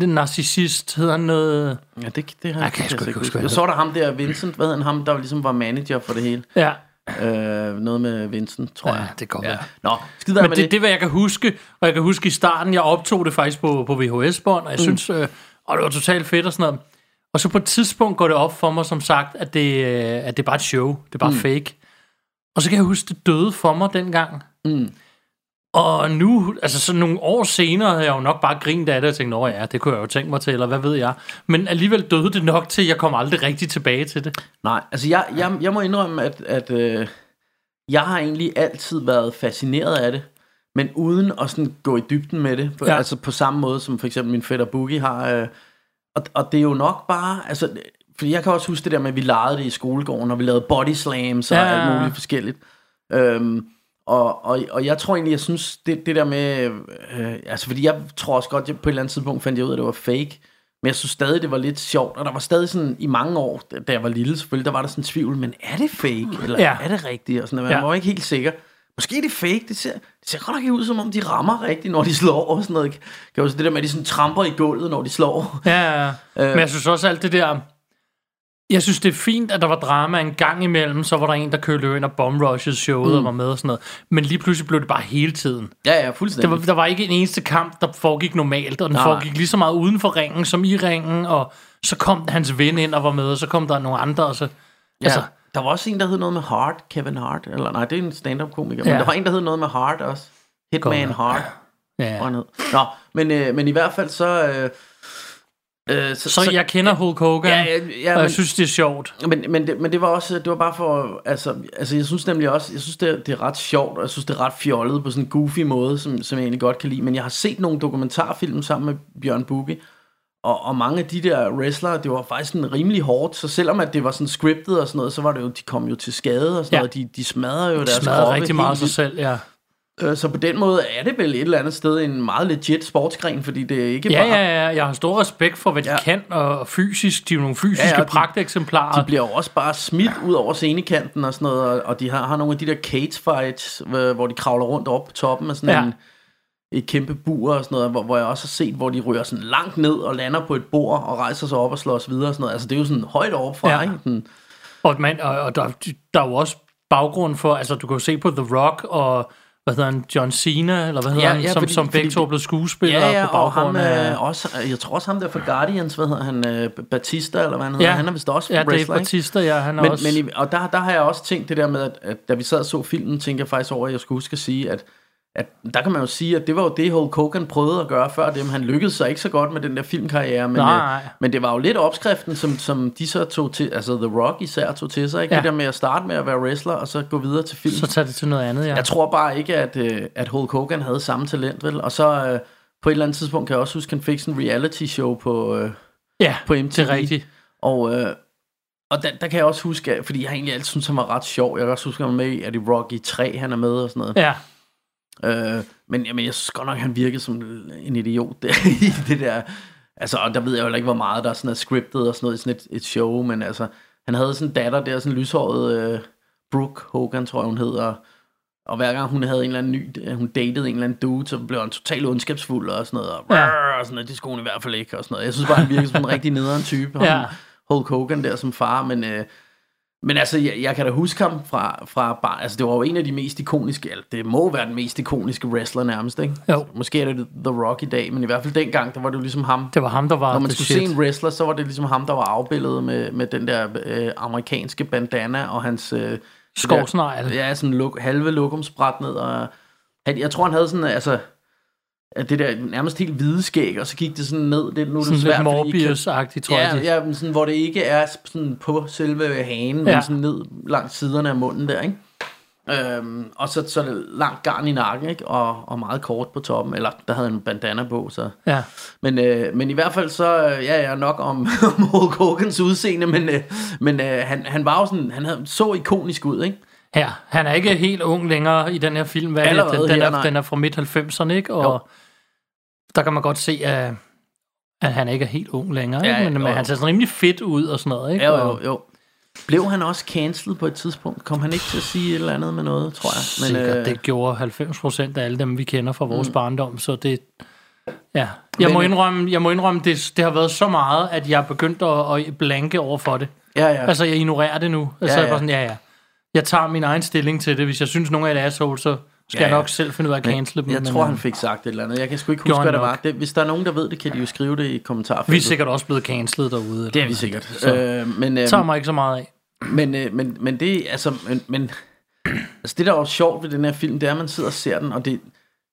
Den narcissist hedder han noget... Ja, det, det har Jeg kan sgu ikke huske, Jeg så der ham der, Vincent, hvad han, ham, der ligesom var manager for det hele. Ja, Øh, noget med Vincent, tror ja jeg. det går Ja. Nå, skid Men med det, det er, hvad jeg kan huske. Og jeg kan huske i starten, jeg optog det faktisk på, på VHS-bånd, og jeg mm. synes, øh, og det var totalt fedt og sådan noget. Og så på et tidspunkt går det op for mig, som sagt, at det, øh, at det er bare et show. Det er bare mm. fake. Og så kan jeg huske, det døde for mig dengang. Mm. Og nu, altså sådan nogle år senere, havde jeg jo nok bare grint af det og tænkt, ja, det kunne jeg jo tænke mig til, eller hvad ved jeg. Men alligevel døde det nok til, at jeg kom aldrig rigtig tilbage til det. Nej, altså jeg, jeg, jeg må indrømme, at, at øh, jeg har egentlig altid været fascineret af det, men uden at sådan gå i dybden med det. På, Ja. Altså på samme måde, som for eksempel min fætter Boogie har. Øh, og, og det er jo nok bare, altså, fordi jeg kan også huske det der med, at vi legede det i skolegården, og vi lavede body slams og Ja, alt muligt forskelligt. Øhm, og, og, og jeg tror egentlig, jeg synes, det, det der med, øh, altså fordi jeg tror også godt, jeg på et eller andet tidspunkt fandt jeg ud af, at det var fake, men jeg synes stadig, det var lidt sjovt, og der var stadig sådan, i mange år, da- jeg var lille selvfølgelig, der var der sådan en tvivl, men er det fake, eller Ja. er det rigtigt, og sådan noget, Ja. var ikke helt sikker. Måske er det fake, det ser, det ser godt nok ikke ud, som om de rammer rigtigt, når de slår, og sådan noget. Kan jeg huske det der med, at de sådan tramper i gulvet, når de slår. Ja, ja, ja. Men jeg synes også alt det der... Jeg synes, det er fint, at der var drama en gang imellem, så var der en, der kørte ind og bomb showet mm. og var med og sådan noget. Men lige pludselig blev det bare hele tiden. Ja, ja, fuldstændig. Der var, der var ikke en eneste kamp, der foregik normalt, og den Nej. foregik lige så meget uden for ringen som i ringen, og så kom hans ven ind og var med, og så kom der nogle andre, og så... Ja. Altså, der var også en, der hed noget med Hart, Kevin Hart, eller nej, det er en stand-up komiker, ja. Ja. men der var en, der hed noget med Hart også. Hitman Godt. Hart, ja. hed. Nå, men, øh, men i hvert fald så... Øh, øh, Så jeg kender Hulk Hogan, Ja, ja, ja, og men- jeg synes, det er sjovt. Men, men, det, men det var også, det var bare for, altså, altså jeg synes nemlig også, jeg synes det er, det er ret sjovt, og jeg synes det er ret fjollet på sådan en goofy måde, som, som jeg egentlig godt kan lide, men jeg har set nogle dokumentarfilm sammen med Bjørn Bugge, og, og mange af de der wrestlere, det var faktisk sådan rimelig hårdt, så selvom at det var sådan scriptet og sådan noget, så var det jo, de kom jo til skade og sådan Ja. noget, de, de smadrede jo Det deres smadrer kroppe rigtig meget sig selv, ja. Øh, Så på den måde er det vel et eller andet sted en meget legit sportsgren, fordi det er ikke Ja, bare... ja, ja. Jeg har stor respekt for, hvad de Ja. kan, og fysisk, de er nogle fysiske Ja, ja, ja, de- pragteksemplarer. De bliver jo også bare smidt ud over scenekanten og sådan noget, og- og de har, har nogle af de der cage fights, hvor de kravler rundt op på toppen af sådan Ja. en, et kæmpe bur og sådan noget, hvor, hvor jeg også har set, hvor de rører sådan langt ned og lander på et bord og rejser sig op og slås videre og sådan noget. Altså det er jo sådan højt oppe fra, Ja. ikke? Sådan, Og, man, og, og der, der er jo også baggrund for, altså du kan jo se på The Rock og, hvad hedder han, John Cena, eller hvad hedder Ja, han, ja, som, fordi- som begge to er blevet skuespillere ja, ja, på og ham, baggrund af... øh, også, jeg tror også ham der fra Guardians, hvad hedder han, øh, Batista, eller hvad han hedder, Ja. han er vist også Ja, wrestler, ikke? Batista, ja, han er men, også... men og der, der har jeg også tænkt det der med, at, at da vi sad og så filmen, tænkte jeg faktisk over, at jeg skulle huske at sige, at, at der kan man jo sige, at det var jo det, Hulk Hogan prøvede at gøre før det, men han lykkedes sig ikke så godt med den der filmkarriere, men, Nej. øh, men det var jo lidt opskriften, som, som de så tog til, altså The Rock især tog til sig, ikke? Ja. Det der med at starte med at være wrestler, og så gå videre til film. Så tager det til noget andet, ja. Jeg tror bare ikke, at, øh, at Hulk Hogan havde samme talent, vel? Og så øh, på et eller andet tidspunkt kan jeg også huske, at han fik sådan en reality show på, øh, ja, på MTV. det er rigtigt. Og, øh, og der, der kan jeg også huske, fordi jeg egentlig altid synes, han var ret sjov. Jeg kan også huske, at han var med i, at i Rocky 3, han er med og sådan noget. Ja, Øh, men jamen, jeg synes godt nok, han virkede som en idiot der, i det der. Altså, og der ved jeg jo ikke, hvor meget der sådan er scriptet og sådan noget i sådan et, et show, men altså, han havde sådan en datter der, sådan lyshåret øh, Brooke Hogan, tror jeg, hun hedder. Og hver gang hun havde en eller anden ny, øh, hun datede en eller anden dude, så blev han totalt ondskabsfuld og sådan noget. Og, Ja. og sådan noget, det skulle hun i hvert fald ikke, og sådan noget. Jeg synes bare, han virkede som en rigtig nederen type. Ja. Hulk Hogan der som far, men... Øh, men altså, jeg, jeg kan da huske ham fra, fra barn. Altså, det var jo en af de mest ikoniske, eller det må være den mest ikoniske wrestler nærmest, ikke? Jo. Måske er det The Rock i dag, men i hvert fald dengang, der var det jo ligesom ham. det var ham, der var Når man skulle shit. se en wrestler, så var det ligesom ham, der var afbildet med, med den der øh, amerikanske bandana og hans... Øh, Skovsnegl. Ja, sådan luk, halve lokumsbræt ned. Og, han, jeg tror, han havde sådan, altså... at Det der nærmest helt hvide skæg, og så gik det sådan ned. Det, nu er det Sådan lidt svært, I kan- tror jeg. Ja, de- ja men sådan, hvor det ikke er sådan på selve hanen, Ja. men sådan ned langs siderne af munden der, ikke? Øhm, og så, så er det langt garn i nakken, ikke? Og, og meget kort på toppen. Eller der havde en bandana på, så... ja. Men, øh, men i hvert fald så, øh, ja, jeg er nok om, om Hulk Hogans udseende, men, øh, men øh, han, han var jo sådan, han havde, så ikonisk ud, ikke? Ja, han er ikke helt ung længere i den her film. Hvad er det? Allerede den, den, her, er, nej. den er fra midt-90'erne, ikke? Og Jo. Der kan man godt se, at, at han ikke er helt ung længere. Ja, Ikke? Men, jo. men han ser sådan rimelig fedt ud og sådan noget. Ikke? Jo, jo, jo. Blev han også cancelled på et tidspunkt? Kom han ikke til at sige et eller andet med noget, tror jeg? Men, Sikkert, øh, det gjorde 90% af alle dem, vi kender fra vores mm. barndom, så det... Ja, jeg Men, må indrømme, jeg må indrømme det, det har været så meget, at jeg er begyndt at, at blanke over for det. ja, ja. Altså, jeg ignorerer det nu. Altså, Ja, ja. Jeg er bare sådan, ja, ja. Jeg tager min egen stilling til det. Hvis jeg synes, nogen er et asshole, så skal Ja, jeg nok selv finde ud af at cancele dem. jeg men, tror, øh, han fik sagt et eller andet. Jeg kan sgu ikke huske, hvad det var. Det, hvis der er nogen, der ved det, kan de jo skrive det i kommentarfeltet. Vi er sikkert også blevet cancelet derude. Det er vi sikkert. Så Øh, men, øh, tager mig ikke så meget af. Men, øh, men, men det, altså, men, men altså det der er jo sjovt ved den her film, det er, at man sidder og ser den, og det,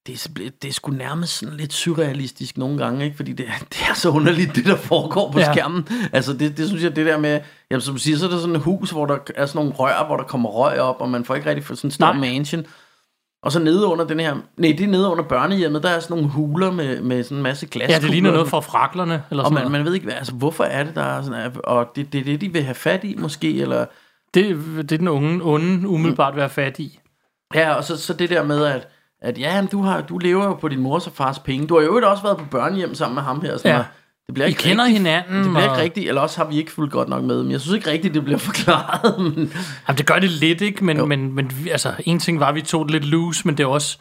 det, er, det er sgu nærmest sådan lidt surrealistisk nogle gange, ikke? Fordi det, er- det er så underligt, det der foregår på Ja. skærmen. Altså det, det synes jeg, det der med, jamen som du siger, så er der sådan et hus, hvor der er sådan nogle rør, hvor der kommer røg op, og man får ikke rigtig sådan en stor Nej. mansion. Og så nede under den her, nej, det er nede under børnehjemmet, der er sådan nogle huler med, med sådan en masse glas. Ja, det ligner noget fra fraklerne, eller Og sådan man, noget. man ved ikke, altså, hvorfor er det, der er sådan, er- og det, det er det, de vil have fat i måske, eller... Det, det er den unge, onde umiddelbart være fat i. Ja, og så, så det der med, at, at ja, du, har, du lever jo på din mors og fars penge. Du har jo også været på børnehjem sammen med ham her. Sådan Ja. noget. Det bliver I ikke kender rigtig, hinanden. Det bliver og- ikke rigtigt, eller også har vi ikke fuldt godt nok med. Men jeg synes ikke rigtigt, det bliver forklaret. Men, Jamen, det gør det lidt, ikke? Men, Jo. men, men altså, en ting var, at vi tog det lidt loose, men det er også,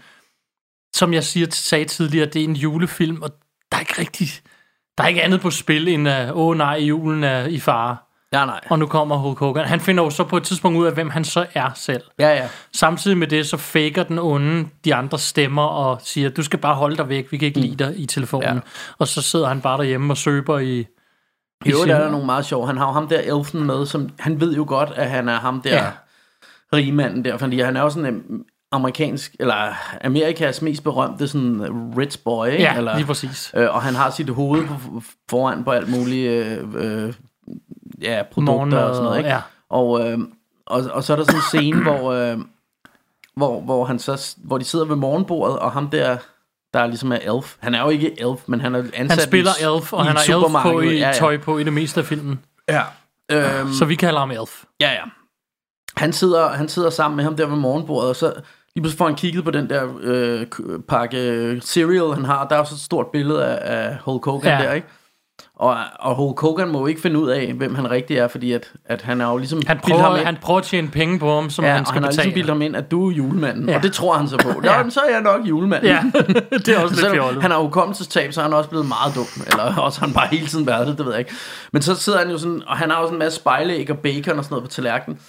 som jeg siger, sagde tidligere, det er en julefilm, og der er ikke rigtig, der er ikke andet på spil, end at, åh oh, nej, julen er i fare. Ja, nej. Og nu kommer Hulk Hogan. Han finder jo så på et tidspunkt ud af, hvem han så er selv. Ja, ja. Samtidig med det, så faker den onde de andre stemmer og siger, du skal bare holde dig væk, vi kan ikke lide dig i telefonen. Ja. Og så sidder han bare derhjemme og søber i... I øvrigt sin- er der nogle meget sjove. Han har jo ham der elfen med, som han ved jo godt, at han er ham der Ja. ja. rigmanden der, fordi han er jo sådan en amerikansk, eller Amerikas mest berømte sådan rich boy, ikke? Ja, eller, lige præcis. Øh, og han har sit hoved på, foran på alt muligt øh, øh, ja, produkter Morgenmad, og sådan noget. Ikke? ja. Og, øh, og, og så er der sådan en scene, hvor, øh, hvor, hvor, han så, hvor de sidder ved morgenbordet, og ham der, der ligesom er elf. Han er jo ikke elf, men han er ansat Han spiller i, Elf, og i han har Elf på i ja, ja. tøj på i det meste af filmen. Ja. Øhm, Så vi kalder ham Elf. Ja, ja. Han sidder, han sidder sammen med ham der ved morgenbordet, og så lige pludselig får han kigget på den der øh, pakke cereal, han har. Der er jo så et stort billede af, af Hulk Hogan ja. der, ikke? Og, og Hulk Hogan må jo ikke finde ud af, hvem han rigtig er, fordi at, at han er jo ligesom... Han ham prøver, ind- han prøver at tjene penge på ham, som ja, han og skal han har ligesom bildt ham ind, at du er julemanden. Ja. Og det tror han så på. Ja. Så er jeg nok julemanden. Ja, det er også lidt fjollet. han har hukommelsestab, så er han også blevet meget dum. Eller også har han bare hele tiden været det, det ved jeg ikke. Men så sidder han jo sådan, og han har jo sådan en masse spejlæg og bacon og sådan noget på tallerkenen.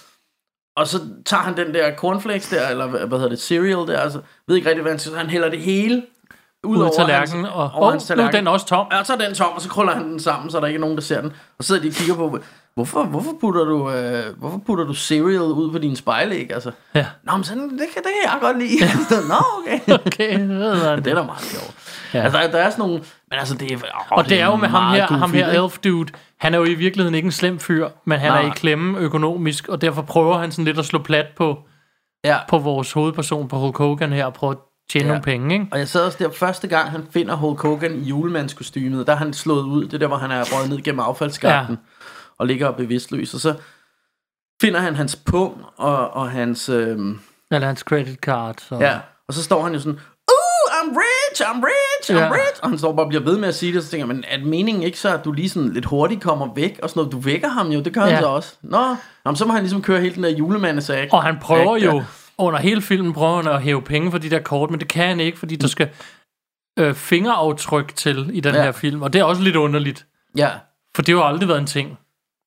Og så tager han den der cornflakes der, eller hvad, hedder det, cereal der, altså, ved ikke rigtig, hvad han siger, så han hælder det hele ud, over tallerkenen, hans, og over oh, hans nu er den også tom. Ja, så er den tom, og så krøller han den sammen, så er der ikke nogen, der ser den. Og så sidder de og kigger på, Hvorfor, hvorfor, putter du, øh, hvorfor putter du cereal ud på din spejlæg? Altså, Ja. Nå, men sådan, det, kan, det kan jeg godt lide. Nå, okay. Okay, det det er da meget sjovt. Ja. Ja. Altså, der, der er sådan nogle... Men altså, det er... Åh, Og det er jo med ham her, ham goofy, her ikke? elf dude. Han er jo i virkeligheden ikke en slem fyr, men han Nej. er i klemme økonomisk, og derfor prøver han sådan lidt at slå plat på, Ja. på vores hovedperson, på Hulk Hogan her, og prøve at tjene Ja. nogle penge, ikke? Og jeg sad også der første gang, han finder Hulk Hogan i julemandskostymet. Der er han slået ud. Det er der, hvor han er røget ned gennem affaldsskakten. Ja. Og ligger bevidstløs. Og så finder han hans pung og, og hans... Øhm, Eller hans credit card. Så. ja. Og så står han jo sådan... Uh, I'm rich, I'm rich, I'm Ja. rich. Og han står bare og bliver ved med at sige det. Så tænker men er meningen ikke så, at du lige sådan lidt hurtigt kommer væk? Og sådan noget. Du vækker ham jo, det gør ja. Han så også. Nå, Nå men så må han ligesom køre hele den der julemandesag. Og han prøver Ja. jo, under hele filmen prøver han at hæve penge for de der kort, men det kan han ikke, fordi der skal øh, fingeraftryk til i den Ja. her film. Og det er også lidt underligt, Ja, for det har aldrig været en ting.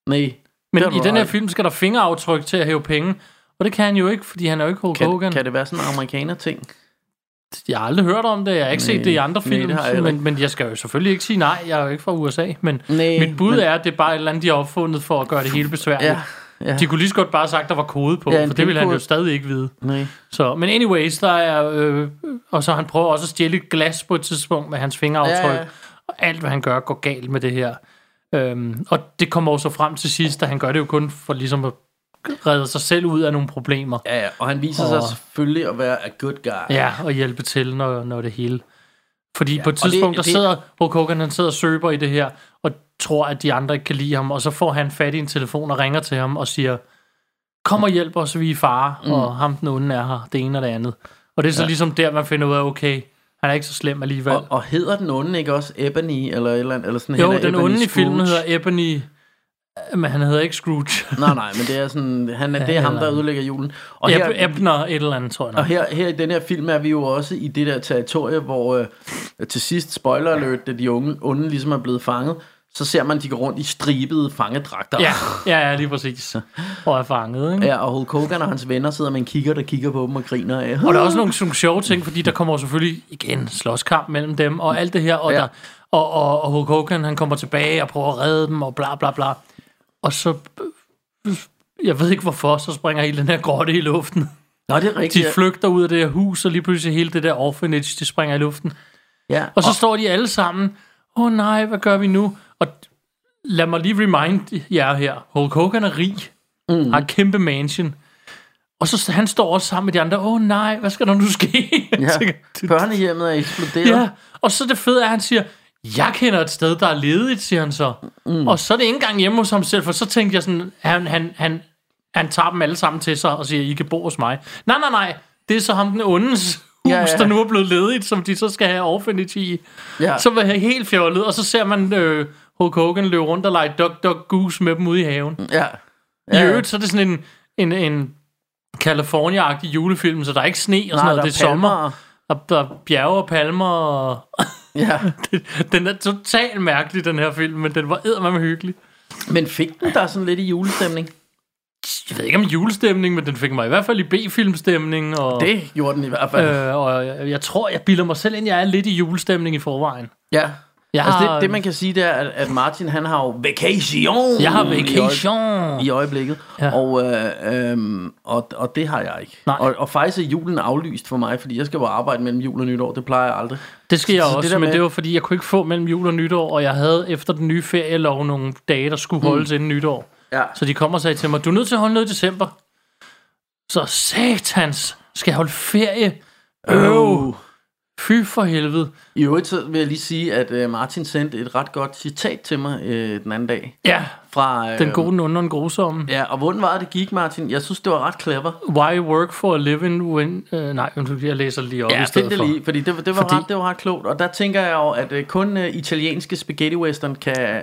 nej. Men i den her film skal der fingeraftryk til at hæve penge, og det kan han jo ikke, fordi han er jo ikke Hulk Kan, Hogan. kan det være sådan en amerikaner ting? Jeg har aldrig hørt om det, jeg har ikke Nej, set det i andre nej, film, jeg heller men, men jeg skal jo selvfølgelig ikke sige nej, jeg er jo ikke fra USA, men Nej, mit bud men- er, at det er bare et eller andet, de har opfundet for at gøre det hele besværligt. Ja, ja. De kunne lige så godt bare have sagt, der var kode på, Ja, for det ville han jo stadig ikke vide. Nej. Så, men anyways, der er, øh, og så han prøver også at stjæle et glas på et tidspunkt med hans fingeraftryk, Ja, og alt hvad han gør går galt med det her. Øhm, og det kommer jo så frem til sidst, at han gør det jo kun for ligesom at redde sig selv ud af nogle problemer. Ja, ja, og han viser Og- sig selvfølgelig at være a good guy. Ja, og hjælpe til, når, når det hele... Fordi ja, på et og det- tidspunkt, der det- sidder Hulk Hogan, han sidder og søber i det her, og tror, at de andre ikke kan lide ham, og så får han fat i en telefon og ringer til ham og siger, kom og hjælp os, vi er i fare, mm. og ham den onde er her, det ene og det andet. Og det er så ja. Ligesom der, man finder ud af, okay, han er ikke så slem alligevel. Og, og hedder den onde ikke også Ebony, eller eller eller sådan jo, den Ebony onde i filmen hedder Ebony, men han hedder ikke Scrooge. Nej, nej, men det er sådan, han er, det er Ja, ham, der ødelægger julen. Og Eb- her, Ebner et eller andet, tror jeg. og nok. her, her i den her film er vi jo også i det der territorie, hvor øh, til sidst, spoiler alert, da de unge, onde ligesom er blevet fanget, så ser man, de går rundt i stribede fangedragter. Ja, ja, ja, lige præcis. Og er fanget, ikke? ja, og Hulk Hogan og hans venner sidder med en kigger, der kigger på dem og griner af. Og der er også nogle, nogle sjove ting, fordi der kommer selvfølgelig igen slåskamp mellem dem, og alt det her, og, Ja. der, og, og, og Hulk Hogan, han kommer tilbage og prøver at redde dem, og bla bla bla. Og så, jeg ved ikke hvorfor, så springer hele den her grotte i luften. Nå, det er De rigtigt. flygter ud af det her hus, og lige pludselig hele det der orphanage, det springer i luften. ja. Og så står de alle sammen, åh oh, nej, hvad gør vi nu? Og lad mig lige remind jer her, Hulk Hogan er rig, mm. har et kæmpe mansion, og så han står også sammen med de andre, åh oh, nej, hvad skal der nu ske? Ja, tænker, børnehjemmet er eksploderet. Ja, og så det fede er, at han siger, jeg kender et sted, der er ledigt, siger han så. Mm. Og så er det ikke engang hjemme hos ham selv, for så tænkte jeg sådan, han, han, han, han tager dem alle sammen til sig og siger, I kan bo hos mig. Nej, nej, nej, det er så ham den ondes hus, Ja, ja, der nu er blevet ledigt, som de så skal have orphanage i. Ja. Så var jeg helt fjollet, og så ser man øh, Hulk Hogan løbe rundt og lege Duck Duck Goose med dem ude i haven. ja. I Ja, ja. øvrigt, så er det sådan en, en, en California-agtig julefilm, så der er ikke sne og sådan Nej, noget, det er er sommer. palmer. Og der er bjerge og palmer, og Ja. den er totalt mærkelig, den her film, men den var eddermame hyggelig. Men fik den der sådan lidt i julestemning? Jeg ved ikke om julestemning, men den fik mig i hvert fald i B-filmstemning. Og, Det gjorde den i hvert fald. øh, og jeg, jeg tror, jeg bilder mig selv ind, jeg er lidt i julestemning i forvejen. ja. Jeg Altså har, det, det man kan sige, det er, at, Martin han har jo vacation. jeg har i øje- vacation. i øjeblikket. Ja. Og, øh, øhm, og, og det har jeg ikke. Nej. Og, og faktisk er julen aflyst for mig, fordi jeg skal jo arbejde mellem jul og nytår. Det plejer jeg aldrig. Det skal jeg Så det også, der men med- det var fordi, jeg kunne ikke få mellem jul og nytår, og jeg havde efter den nye ferielov nogle dage, der skulle holdes inden nytår. Ja. Så de kommer og sagde til mig, du er nødt til at holde noget i december. Så satans, skal jeg holde ferie? Øv, fy for helvede. I øvrigt så vil jeg lige sige, at øh, Martin sendte et ret godt citat til mig øh, den anden dag. Ja, Fra, øh, den gode, den onde og den grusomme. Ja, og hvordan var det, gik, Martin? Jeg synes, det var ret clever. Why work for a living when... Uh, nej, jeg læser lige op Ja, i stedet det for. lige, fordi det, det, var Fordi- ret, det var ret klogt. Og der tænker jeg jo, at øh, kun øh, italienske spaghetti western kan,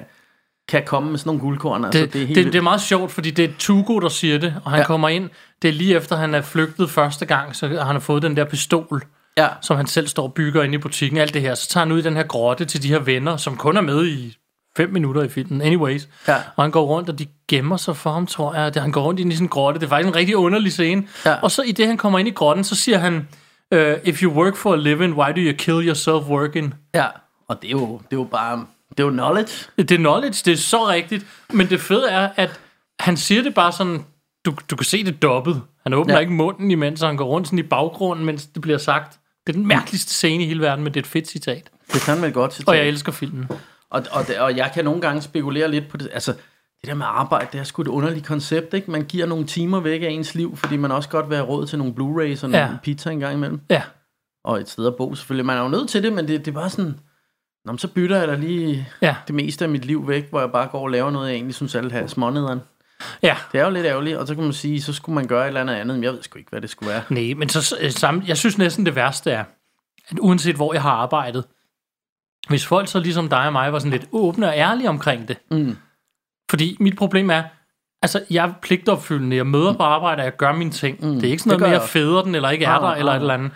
kan komme med sådan nogle guldkorn. Altså, Det, det, er helt det, det er meget sjovt, fordi det er Tugo, der siger det, og han Ja. kommer ind. Det er lige efter, han er flygtet første gang, så har han fået den der pistol, ja. som han selv står og bygger inde i butikken. Alt det her. Så tager han ud i den her grotte til de her venner, som kun er med i fem minutter i filmen. Anyways. Ja. Og han går rundt, og de gemmer sig for ham, tror jeg. Han går rundt ind i en grotte. Det er faktisk en rigtig underlig scene. Ja. Og så i det, han kommer ind i grotten, så siger han, uh, If you work for a living, why do you kill yourself working? Ja, og det er jo, det er jo bare... det er jo knowledge. Det er knowledge, det er så rigtigt. Men det fede er, at han siger det bare sådan, du, du kan se det dobbelt. Han åbner. Ja. ikke munden, imens han går rundt sådan i baggrunden, mens det bliver sagt. Det er den mærkeligste scene i hele verden, men det er et fedt citat. Det kan man godt citat. Og jeg elsker filmen. Og, og, og jeg kan nogle gange spekulere lidt på det. Altså, det der med arbejde, det er sgu et underligt koncept, ikke? Man giver nogle timer væk af ens liv, fordi man også godt vil have råd til nogle Blu-rays og Ja. nogle pizza en gang imellem. Ja, Og et sted at bo, selvfølgelig. Man er jo nødt til det, men det, det er bare sådan... Nå, så bytter jeg da lige ja, det meste af mit liv væk, hvor jeg bare går og laver noget, jeg egentlig synes, alle har smånederen. Ja. Det er jo lidt ærgerligt, og så kan man sige, så skulle man gøre et eller andet andet, men jeg ved sgu ikke, hvad det skulle være. Nej, men så øh, samme, jeg synes næsten det værste er, at uanset hvor jeg har arbejdet, hvis folk så ligesom dig og mig var sådan lidt åbne og ærlige omkring det. Mm. Fordi mit problem er, altså jeg er pligtopfyldende, jeg møder på arbejde, og jeg gør mine ting. Mm. Det er ikke sådan noget med, at jeg fæder den, eller ikke er Nej, der, nej, eller et eller andet.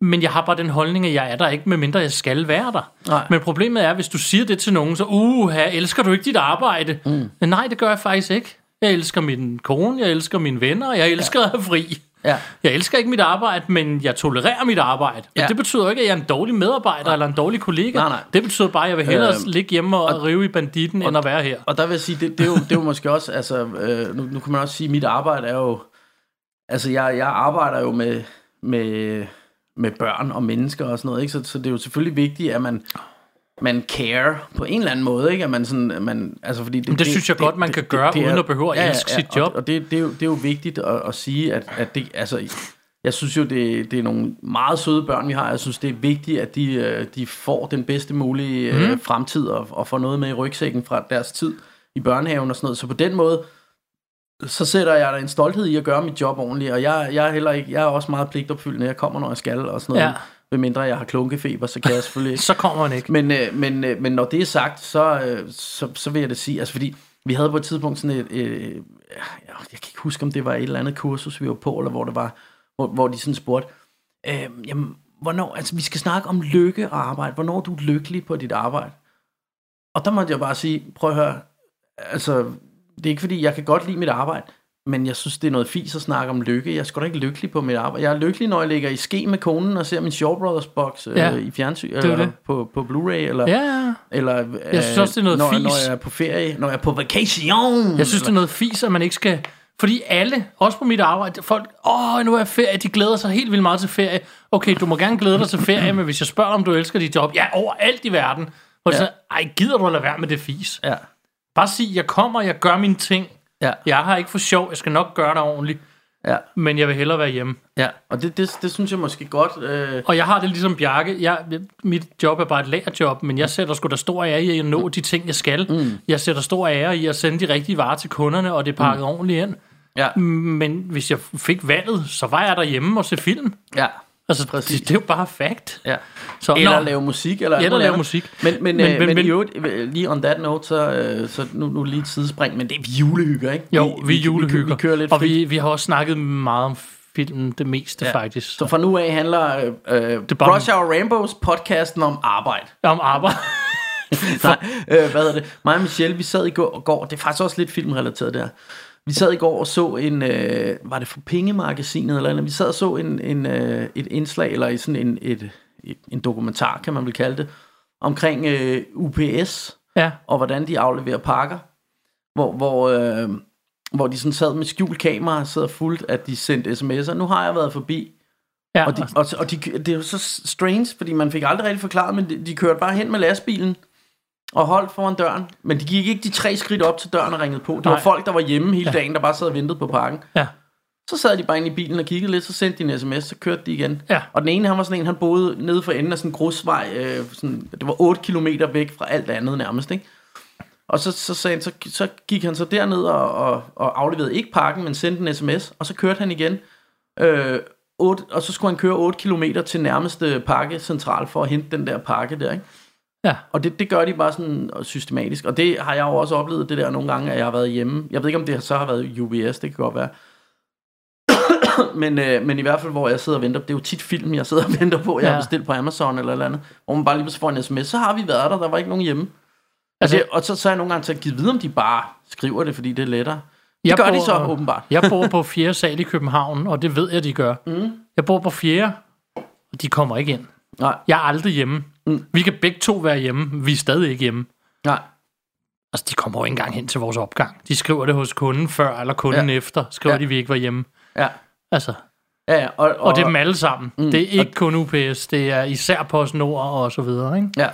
Men jeg har bare den holdning, at jeg er der ikke, medmindre jeg skal være der. Nej. Men problemet er, hvis du siger det til nogen, så, uh, her, elsker du ikke dit arbejde? Mm. Men nej, det gør jeg faktisk ikke. Jeg elsker min kone, jeg elsker mine venner, og jeg elsker ja. at have fri. Ja. Jeg elsker ikke mit arbejde, men jeg tolererer mit arbejde. Ja. Ja. Det betyder ikke, at jeg er en dårlig medarbejder nej. eller en dårlig kollega. Nej, nej. Det betyder bare, at jeg vil hellere Øhm, ligge hjemme og, og rive i banditten, end at være her. Og der vil jeg sige, det, det, er, jo, det er jo måske også, altså, øh, nu, nu kan man også sige, at mit arbejde er jo, altså jeg, jeg arbejder jo med, med, med børn og mennesker og sådan noget, ikke? Så, så det er jo selvfølgelig vigtigt, at man, man care på en eller anden måde, ikke? At man sådan, man, altså fordi det, Men det synes jeg godt, man kan gøre, uden at behøve at elske sit job. Og, og det, det, er jo, det er jo vigtigt at, at sige, at, at det, altså, jeg synes jo, det, det er nogle meget søde børn, vi har. Jeg synes, det er vigtigt, at de, øh, de får den bedste mulige mm. fremtid og, og får noget med i rygsækken fra deres tid i børnehaven og sådan noget. Så på den måde, så sætter jeg da en stolthed i at gøre mit job ordentligt, og jeg, jeg er heller ikke, jeg er også meget pligtopfyldende. Jeg kommer, når jeg skal og sådan noget. Ja. Mindre jeg har klunkefeber, så kan jeg selvfølgelig ikke. Så kommer man ikke. Men, øh, men, øh, men når det er sagt, så, øh, så, så vil jeg det sige, altså fordi vi havde på et tidspunkt sådan et, øh, jeg, kan ikke huske, om det var et eller andet kursus, vi var på, eller hvor det var, hvor, hvor de sådan spurgte, øh, jamen, hvornår, altså vi skal snakke om lykke og arbejde, hvornår er du lykkelig på dit arbejde? Og der måtte jeg bare sige, prøv at høre, altså, det er ikke fordi, jeg kan godt lide mit arbejde, men jeg synes, det er noget fis at snakke om lykke. Jeg er sgu da ikke lykkelig på mit arbejde. Jeg er lykkelig, når jeg ligger i ske med konen og ser min Shaw Brothers box øh, Ja, i fjernsyn, er eller det. på, på Blu-ray, eller, Ja, ja. eller Jeg synes også, det er noget når, fis. når jeg er på ferie, når jeg er på vacation. Jeg synes, det er noget fis, at man ikke skal... Fordi alle, også på mit arbejde, folk, åh, nu er jeg ferie, de glæder sig helt vildt meget til ferie. Okay, du må gerne glæde dig til ferie, men hvis jeg spørger, om du elsker dit job, ja, overalt i verden. Hvor. Ja. så, ej, gider du at lade være med det fis? Ja, Bare sig, jeg kommer, jeg gør mine ting. Ja, Jeg har ikke for sjov, jeg skal nok gøre det ordentligt, ja, men jeg vil hellere være hjemme. ja. Og det, det, det synes jeg måske godt. Øh, Og jeg har det ligesom Bjarke. Jeg, mit job er bare et lærerjob, men jeg sætter sgu da stor ære i at nå de ting, jeg skal. Mm. Jeg sætter stor ære i at sende de rigtige varer til kunderne, og det er pakket mm. ordentligt ind. ja, Men hvis jeg fik valget, så var jeg derhjemme og se film. ja, Altså, Præcis. det, det er jo bare fact. ja. Så, Eller nå, lave musik. Eller, Eller lave musik. Men, men, Men- men, men- men, men øvrigt, øh, lige on that note, så, øh, så nu, nu lige et sidespring, men det er julehygger, ikke? jo, vi, vi julehygger. Vi, vi kører lidt og frit. vi, vi har også snakket meget om filmen, det meste ja. Faktisk. Så fra nu af handler øh, øh, Rush Hour Rainbows podcasten om arbejde. Om arbejde. Nej, øh, hvad hedder det? Mig og Michelle, vi sad i går, går, det er faktisk også lidt filmrelateret der. Vi sad i går og så en, øh, var det for Pengemagasinet eller andet? Vi sad og så en, en, øh, et indslag, eller sådan en, et, et, en dokumentar, kan man vel kalde det, omkring øh, UPS, ja. og hvordan de afleverer pakker. Hvor, hvor, øh, hvor de sådan sad med skjult kamera og sad fuldt, at de sendte sms'er. Nu har jeg været forbi, ja. og, de, og, og de, det er jo så strange, fordi man fik aldrig rigtig forklaret, men de, de kørte bare hen med lastbilen og holdt foran døren. Men de gik ikke de tre skridt op til døren og ringede på. Det Nej. var folk, der var hjemme hele dagen, der bare sad og ventede på pakken. ja. Så sad de bare inde i bilen og kiggede lidt, så sendte de en sms, så kørte de igen. Ja. Og den ene, han var sådan en, han boede nede for enden af sådan en grusvej, øh, sådan, det var 8 kilometer væk fra alt andet nærmest, ikke? Og så, så, sagde han, så, så gik han så derned og, og, og afleverede ikke pakken, men sendte en sms, og så kørte han igen. Øh, 8, og så skulle han køre 8 kilometer til nærmeste pakkecentral for at hente den der pakke der, ikke? Ja. Og det, det gør de bare sådan systematisk. Og det har jeg jo også oplevet, det der nogle gange, at jeg har været hjemme. Jeg ved ikke, om det så har været UBS, det kan godt være. men, øh, men i hvert fald, hvor jeg sidder og venter, det er jo tit film, jeg sidder og venter på, jeg Ja. har bestilt på Amazon eller eller andet, hvor man bare lige pludselig får en sms, så har vi været der, der var ikke nogen hjemme. Altså- Altså, og så, så er jeg nogle gange til at give videre, om de bare skriver det, fordi det er lettere. Det Jeg gør de bor- så åbenbart. Jeg bor på 4. sal i København, og det ved jeg, de gør. Mm. Jeg bor på 4. og de kommer ikke ind. Nej, Jeg er aldrig hjemme. Mm. Vi kan begge to være hjemme. Vi er stadig ikke hjemme. Nej. Altså, de kommer jo ikke engang hen til vores opgang. De skriver det hos kunden før, eller kunden Ja. efter. Skriver Ja. de, vi ikke var hjemme. Ja. Altså, Ja, ja. Og, og, og det er dem alle sammen. Mm. Det er ikke kun UPS, det er især PostNord og så videre, ikke? Ja,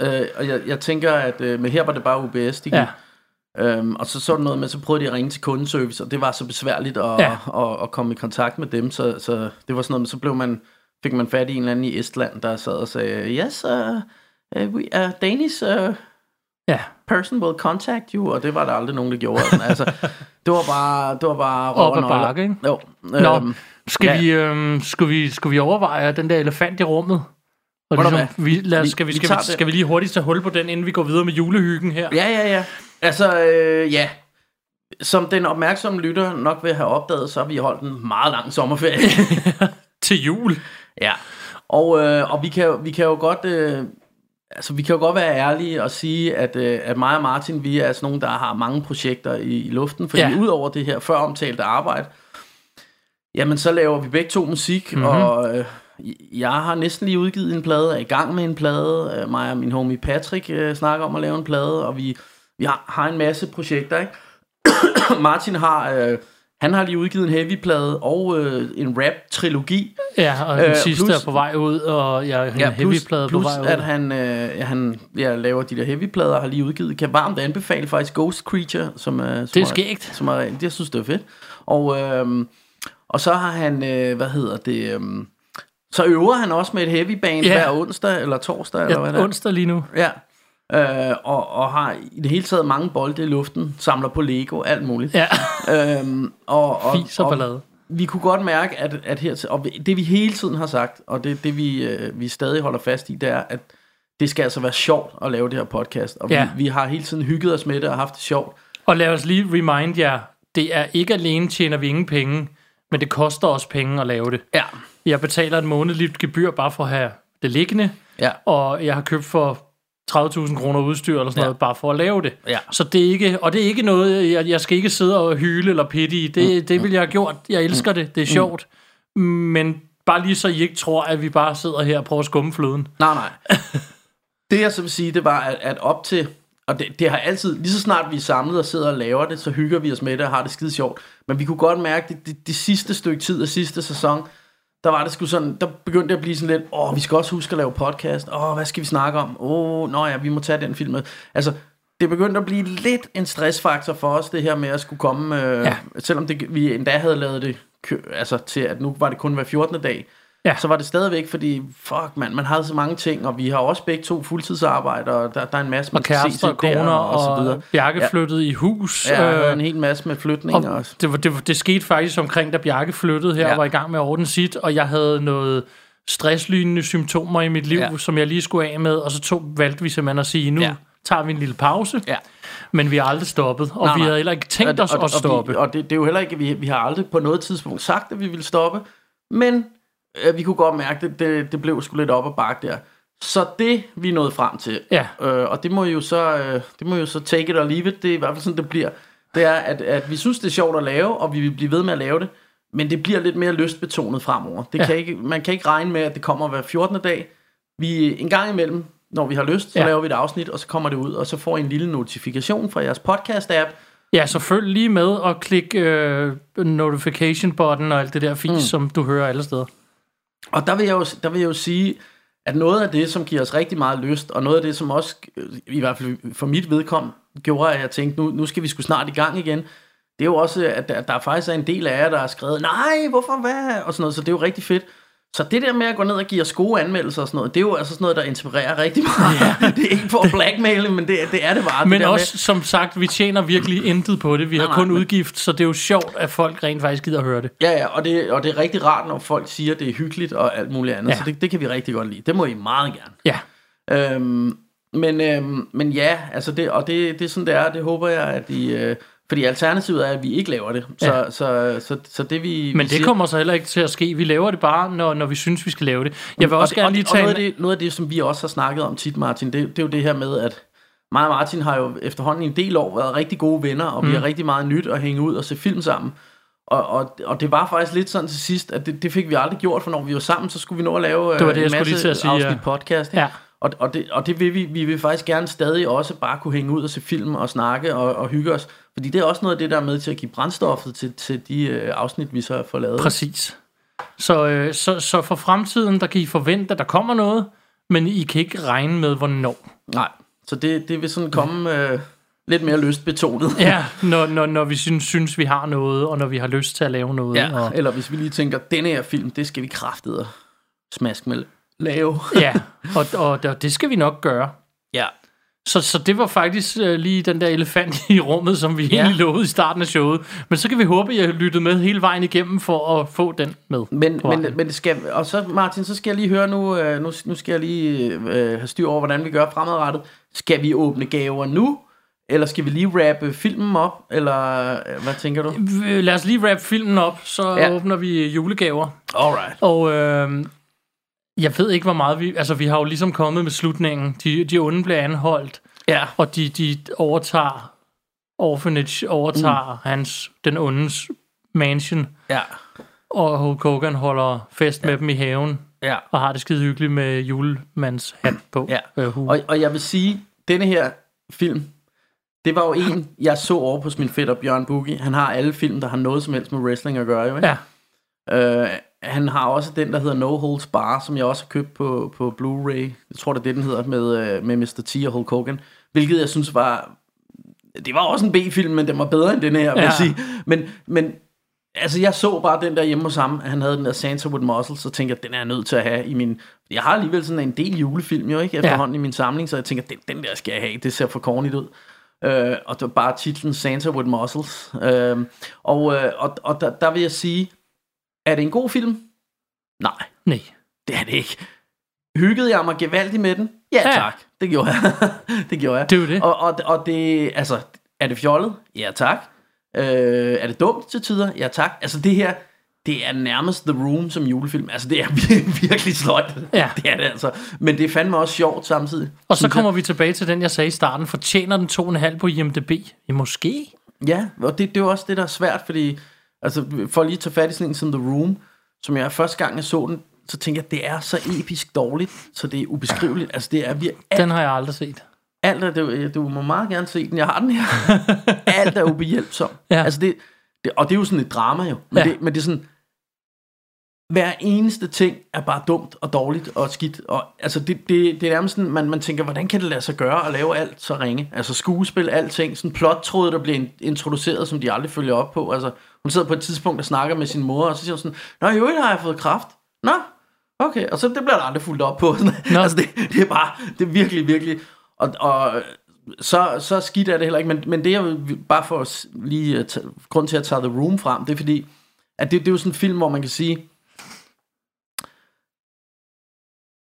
øh, og jeg, jeg tænker, at øh, men her var det bare UBS, de gik. Ja. Øhm, og så så det noget med, så prøvede de at ringe til kundeservice, og det var så besværligt at, ja. At, at, at komme i kontakt med dem, så, så det var sådan noget, med, så blev man, fik man fat i en eller anden i Estland, der sad og sagde, yes, uh, uh, we, uh, Danish uh, Ja. person will contact you, og det var der aldrig nogen, der gjorde. Altså, det var bare, det var bare Op ad bakke, ikke? Jo. Nå, Øhm, skal, ja. vi, øhm, skal, vi, skal vi overveje den der elefant i rummet? Og ligesom, vi, lad, os- skal, vi, vi skal, vi, skal vi lige hurtigt tage hul på den, inden vi går videre med julehyggen her? Ja, ja, ja. Altså, øh, ja. Som den opmærksomme lytter nok vil have opdaget, så har vi holdt en meget lang sommerferie. Til jul. Ja. Og, øh, og vi, kan, vi kan jo godt... Øh, altså, vi kan jo godt være ærlige og sige, at, øh, at mig og Martin, vi er sådan nogle, der har mange projekter i, i luften. Fordi ja. Ja. ud over det her før omtalte arbejde, jamen så laver vi begge to musik, mm-hmm. og øh, jeg har næsten lige udgivet en plade, er i gang med en plade. Øh, mig og min homie Patrick øh, snakker om at lave en plade, og vi, vi har, har en masse projekter, ikke? Martin har... Øh, han har lige udgivet en heavy-plade og øh, en rap-trilogi. Ja, og den Øh, sidste plus- er på vej ud, og jeg har en Ja, heavy plus, plade på vej ud. at han, øh, ja, han ja, laver de der heavy-plader og har lige udgivet. Kan varmt anbefale faktisk Ghost Creature, som, øh, som Det er skægt. Som er, det, jeg synes, det er fedt. Og, øh, og så har han, øh, hvad hedder det... Øh, så øver han også med et heavy band Ja. hver onsdag eller torsdag, eller hvad det Ja, er. onsdag lige nu. Ja. Øh, og, og har i det hele taget mange bolde i luften, samler på Lego, alt muligt. Ja, Øhm, og, og, fis og ballade. vi kunne godt mærke, at, at her, og det vi hele tiden har sagt, og det, det vi, øh, vi stadig holder fast i, det er, at det skal altså være sjovt at lave det her podcast. Og Ja. vi, vi har hele tiden hygget os med det og haft det sjovt. Og lad os lige remind jer, det er ikke alene tjener vi ingen penge, men det koster også penge at lave det. Ja. Jeg betaler et månedligt gebyr bare for at have det liggende, Ja. og jeg har købt for 30.000 kroner udstyr eller sådan Ja. noget, bare for at lave det. Ja. Så det er ikke, og det er ikke noget, jeg, jeg skal ikke sidde og hyle eller pitte i. Det, det vil jeg have gjort. Jeg elsker det. Det er sjovt. Men bare lige så I ikke tror, at vi bare sidder her og prøver at skumme fløden. Nej, nej. det jeg så vil sige, det var, at, at op til, og det, det har altid, lige så snart vi er samlet og sidder og laver det, så hygger vi os med det og har det skide sjovt. Men vi kunne godt mærke, det, det, det sidste stykke tid af sidste sæson, der var det sgu sådan, der begyndte det at blive sådan lidt, åh, vi skal også huske at lave podcast, åh, hvad skal vi snakke om? Åh, nå ja, vi må tage den film med. Altså, det begyndte at blive lidt en stressfaktor for os, det her med at skulle komme, øh, ja. Selvom det, vi endda havde lavet det, altså til at nu var det kun hver 14. dag, Ja. så var det stadigvæk, fordi, fuck mand, man havde så mange ting, og vi har også begge to fuldtidsarbejde, og der, der er en masse, man Og kærester og koner, der, og, så videre. og Bjarke Ja. flyttede i hus. Ja, øh, en hel masse med flytning og også. det, var, det, var- det skete faktisk omkring, da Bjarke flyttede her Ja. og var i gang med at ordne sit, og jeg havde noget stresslignende symptomer i mit liv, Ja. som jeg lige skulle af med, og så tog, valgte vi simpelthen at sige, nu Ja. tager vi en lille pause, Ja. men vi har aldrig stoppet, og Nej, vi nej. havde heller ikke tænkt os og, at stoppe. Og, vi, og det, det er jo heller ikke, vi, vi har aldrig på noget tidspunkt sagt, at vi ville stoppe, men øh, vi kunne godt mærke, det, det, det blev sgu lidt op ad bakke der. Så det, vi nåede frem til, Ja. øh, og det må jo så, øh, det må jo så take it or leave it, det er i hvert fald sådan, det bliver, det er, at, at vi synes, det er sjovt at lave, og vi vil blive ved med at lave det, men det bliver lidt mere lystbetonet fremover. Det Ja. kan ikke, man kan ikke regne med, at det kommer hver 14. dag. Vi en gang imellem, når vi har lyst, så Ja. laver vi et afsnit, og så kommer det ud, og så får I en lille notifikation fra jeres podcast-app, Ja, så følg lige med og klik øh, notification button og alt det der fis, mm. som du hører alle steder. Og der vil, jeg jo, der vil jeg jo sige, at noget af det, som giver os rigtig meget lyst, og noget af det, som også, øh, i hvert fald for mit vedkom, gjorde, at jeg tænkte, nu, nu skal vi sgu snart i gang igen, det er jo også, at der, der faktisk er en del af jer, der har skrevet, nej, hvorfor, hvad, og sådan noget, så det er jo rigtig fedt. Så det der med at gå ned og give os gode anmeldelser og sådan noget, det er jo altså sådan noget, der inspirerer rigtig meget. Ja. det er ikke for at blackmaile, men det, det er det bare. Men det også, som sagt, vi tjener virkelig intet på det. Vi har nej, kun men- udgift, så det er jo sjovt, at folk rent faktisk gider at høre det. Med, ja, ja, og det, og det er rigtig rart, når folk siger, at det er hyggeligt og alt muligt andet. Ja. så det, det kan vi rigtig godt lide. Det må I meget gerne. Ja, Øhm, men, øhm, men ja, altså det, og det, det er sådan, det er. Det håber jeg, at I... Øh, fordi alternativet er, at vi ikke laver det. Så, Ja. så, så, så, så det vi men det siger, kommer så heller ikke til at ske. Vi laver det bare, når, når vi synes, vi skal lave det. Jeg vil også og, gerne og, lige og tage... noget, af det, noget af det, som vi også har snakket om tit, Martin, det, det er jo det her med, at mig og Martin har jo efterhånden i en del år været rigtig gode venner, og mm. vi har rigtig meget nyt at hænge ud og se film sammen. Og, og, og det var faktisk lidt sådan til sidst, at det, det fik vi aldrig gjort, for når vi var sammen, så skulle vi nå at lave Det var øh, det, jeg en masse afsnit ja. podcast. Ja. Og, og, det, og det vil vi, vi vil faktisk gerne stadig også bare kunne hænge ud og se film og snakke og, og hygge os. Fordi det er også noget af det, der er med til at give brændstoffet til, til de øh, afsnit, vi så får lavet. Præcis. Så, øh, så, så for fremtiden, der kan I forvente, at der kommer noget, men I kan ikke regne med, hvornår. Nej, så det, det vil sådan komme øh, lidt mere lystbetonet. Ja, når, når, når vi synes, synes, vi har noget, og når vi har lyst til at lave noget. Ja, og, eller hvis vi lige tænker, denne her film, det skal vi kraftet og smask med lave. ja og, og, og det skal vi nok gøre. Ja. Så, så det var faktisk øh, lige den der elefant i rummet, som vi ja. egentlig lovede i starten af showet. Men så kan vi håbe, at jeg har lyttet med hele vejen igennem for at få den med. Men, men, men det skal, og så Martin, så skal jeg lige høre nu, øh, nu, nu skal jeg lige øh, have styr over, hvordan vi gør fremadrettet. Skal vi åbne gaver nu? Eller skal vi lige rappe filmen op? Eller øh, hvad tænker du? Øh, Lad os lige wrap filmen op, så ja. åbner vi julegaver. Alright. Og øh, jeg ved ikke, hvor meget vi... Altså, vi har jo ligesom kommet med slutningen. De, de onde bliver anholdt, Ja. og de, de overtager... Orphanage overtager mm. hans, den ondes mansion, Ja. og Hulk Hogan holder fest ja. med dem i haven, Ja. og har det skide hyggeligt med julemands hat på. Ja. Øh. Og, og jeg vil sige, denne her film, det var jo en, jeg så over hos min fætter Bjørn Boogie. Han har alle film, der har noget som helst med wrestling at gøre, jo, ikke? Ja, Øh, han har også den, der hedder No Holds Bar, som jeg også har købt på, på Blu-ray. Jeg tror, det er det, den hedder, med, øh, med Mr. T og Hulk Hogan. Hvilket jeg synes var... Det var også en B-film, men den var bedre end den her, vil Ja. jeg sige. Men, men altså, jeg så bare den der hjemme hos ham. Han havde den der Santa with Muscles, så tænkte jeg, den er jeg nødt til at have i min... Jeg har alligevel sådan en del julefilm, jo ikke? Efterhånden i min samling, så jeg tænker, den, den der skal jeg have. Det ser for cornigt ud. Øh, og det var bare titlen Santa with Muscles. Øh, og øh, og, og der, der vil jeg sige, er det en god film? Nej, nej. det er det ikke. Hyggede jeg mig gevaldigt med den? Ja, Ja. tak. Det gjorde jeg. det gjorde jeg. Det er jo det. Og, og, og det, altså, er det fjollet? Ja, tak. Øh, er det dumt til tider? Ja, tak. Altså, det her, det er nærmest The Room som julefilm. Altså, det er vir- virkelig sløjt. Ja. Det er det altså. Men det er fandme også sjovt samtidig. Og så kommer vi tilbage til den, jeg sagde i starten. Fortjener den 2,5 på IMDb? Ja, måske. jeg. Ja, og det, det er jo også det, der er svært, fordi, altså, for lige at tage fat i sådan en som The Room, som jeg første gang, jeg så den, så tænker jeg, det er så episk dårligt, så det er ubeskriveligt. Altså, det er virkelig Den har jeg aldrig set. alt er, du, du må meget gerne se den, jeg har den her. alt er ubehjælpsom. Ja. Altså det, det, og det er jo sådan et drama jo. Men, Ja. det, men det er sådan, hver eneste ting er bare dumt og dårligt og skidt. Og, altså det, det, det er nærmest sådan, man, man tænker, hvordan kan det lade sig gøre at lave alt så ringe? Altså skuespil, alting, sådan plottråd, der bliver in- introduceret, som de aldrig følger op på. Altså hun sidder på et tidspunkt og snakker med sin mor, og så siger hun sådan, Nå, i øvrigt har jeg fået kraft. Nå, okay. Og så det bliver der aldrig fuldt op på. Nå. altså det, det er bare, det er virkelig, virkelig... Og, og så, så skidt er det heller ikke, men, men det jeg vil, bare for at lige at tage, grund til at tage The Room frem, det er fordi, at det, det er jo sådan en film, hvor man kan sige,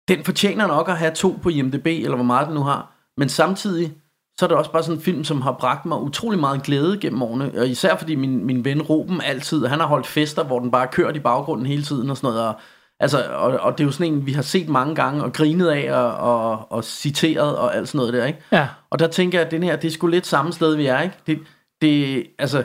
den fortjener nok at have to på IMDb, eller hvor meget den nu har, men samtidig, så er det også bare sådan en film, som har bragt mig utrolig meget glæde gennem årene, og især fordi min, min ven Ruben altid, han har holdt fester, hvor den bare kørt i baggrunden hele tiden og sådan noget, og, altså, og, og det er jo sådan en, vi har set mange gange, og grinet af, og, og, og citeret, og alt sådan noget der, ikke? Ja. Og der tænker jeg, at den her, det er sgu lidt samme sted, vi er, ikke? Det, det, altså,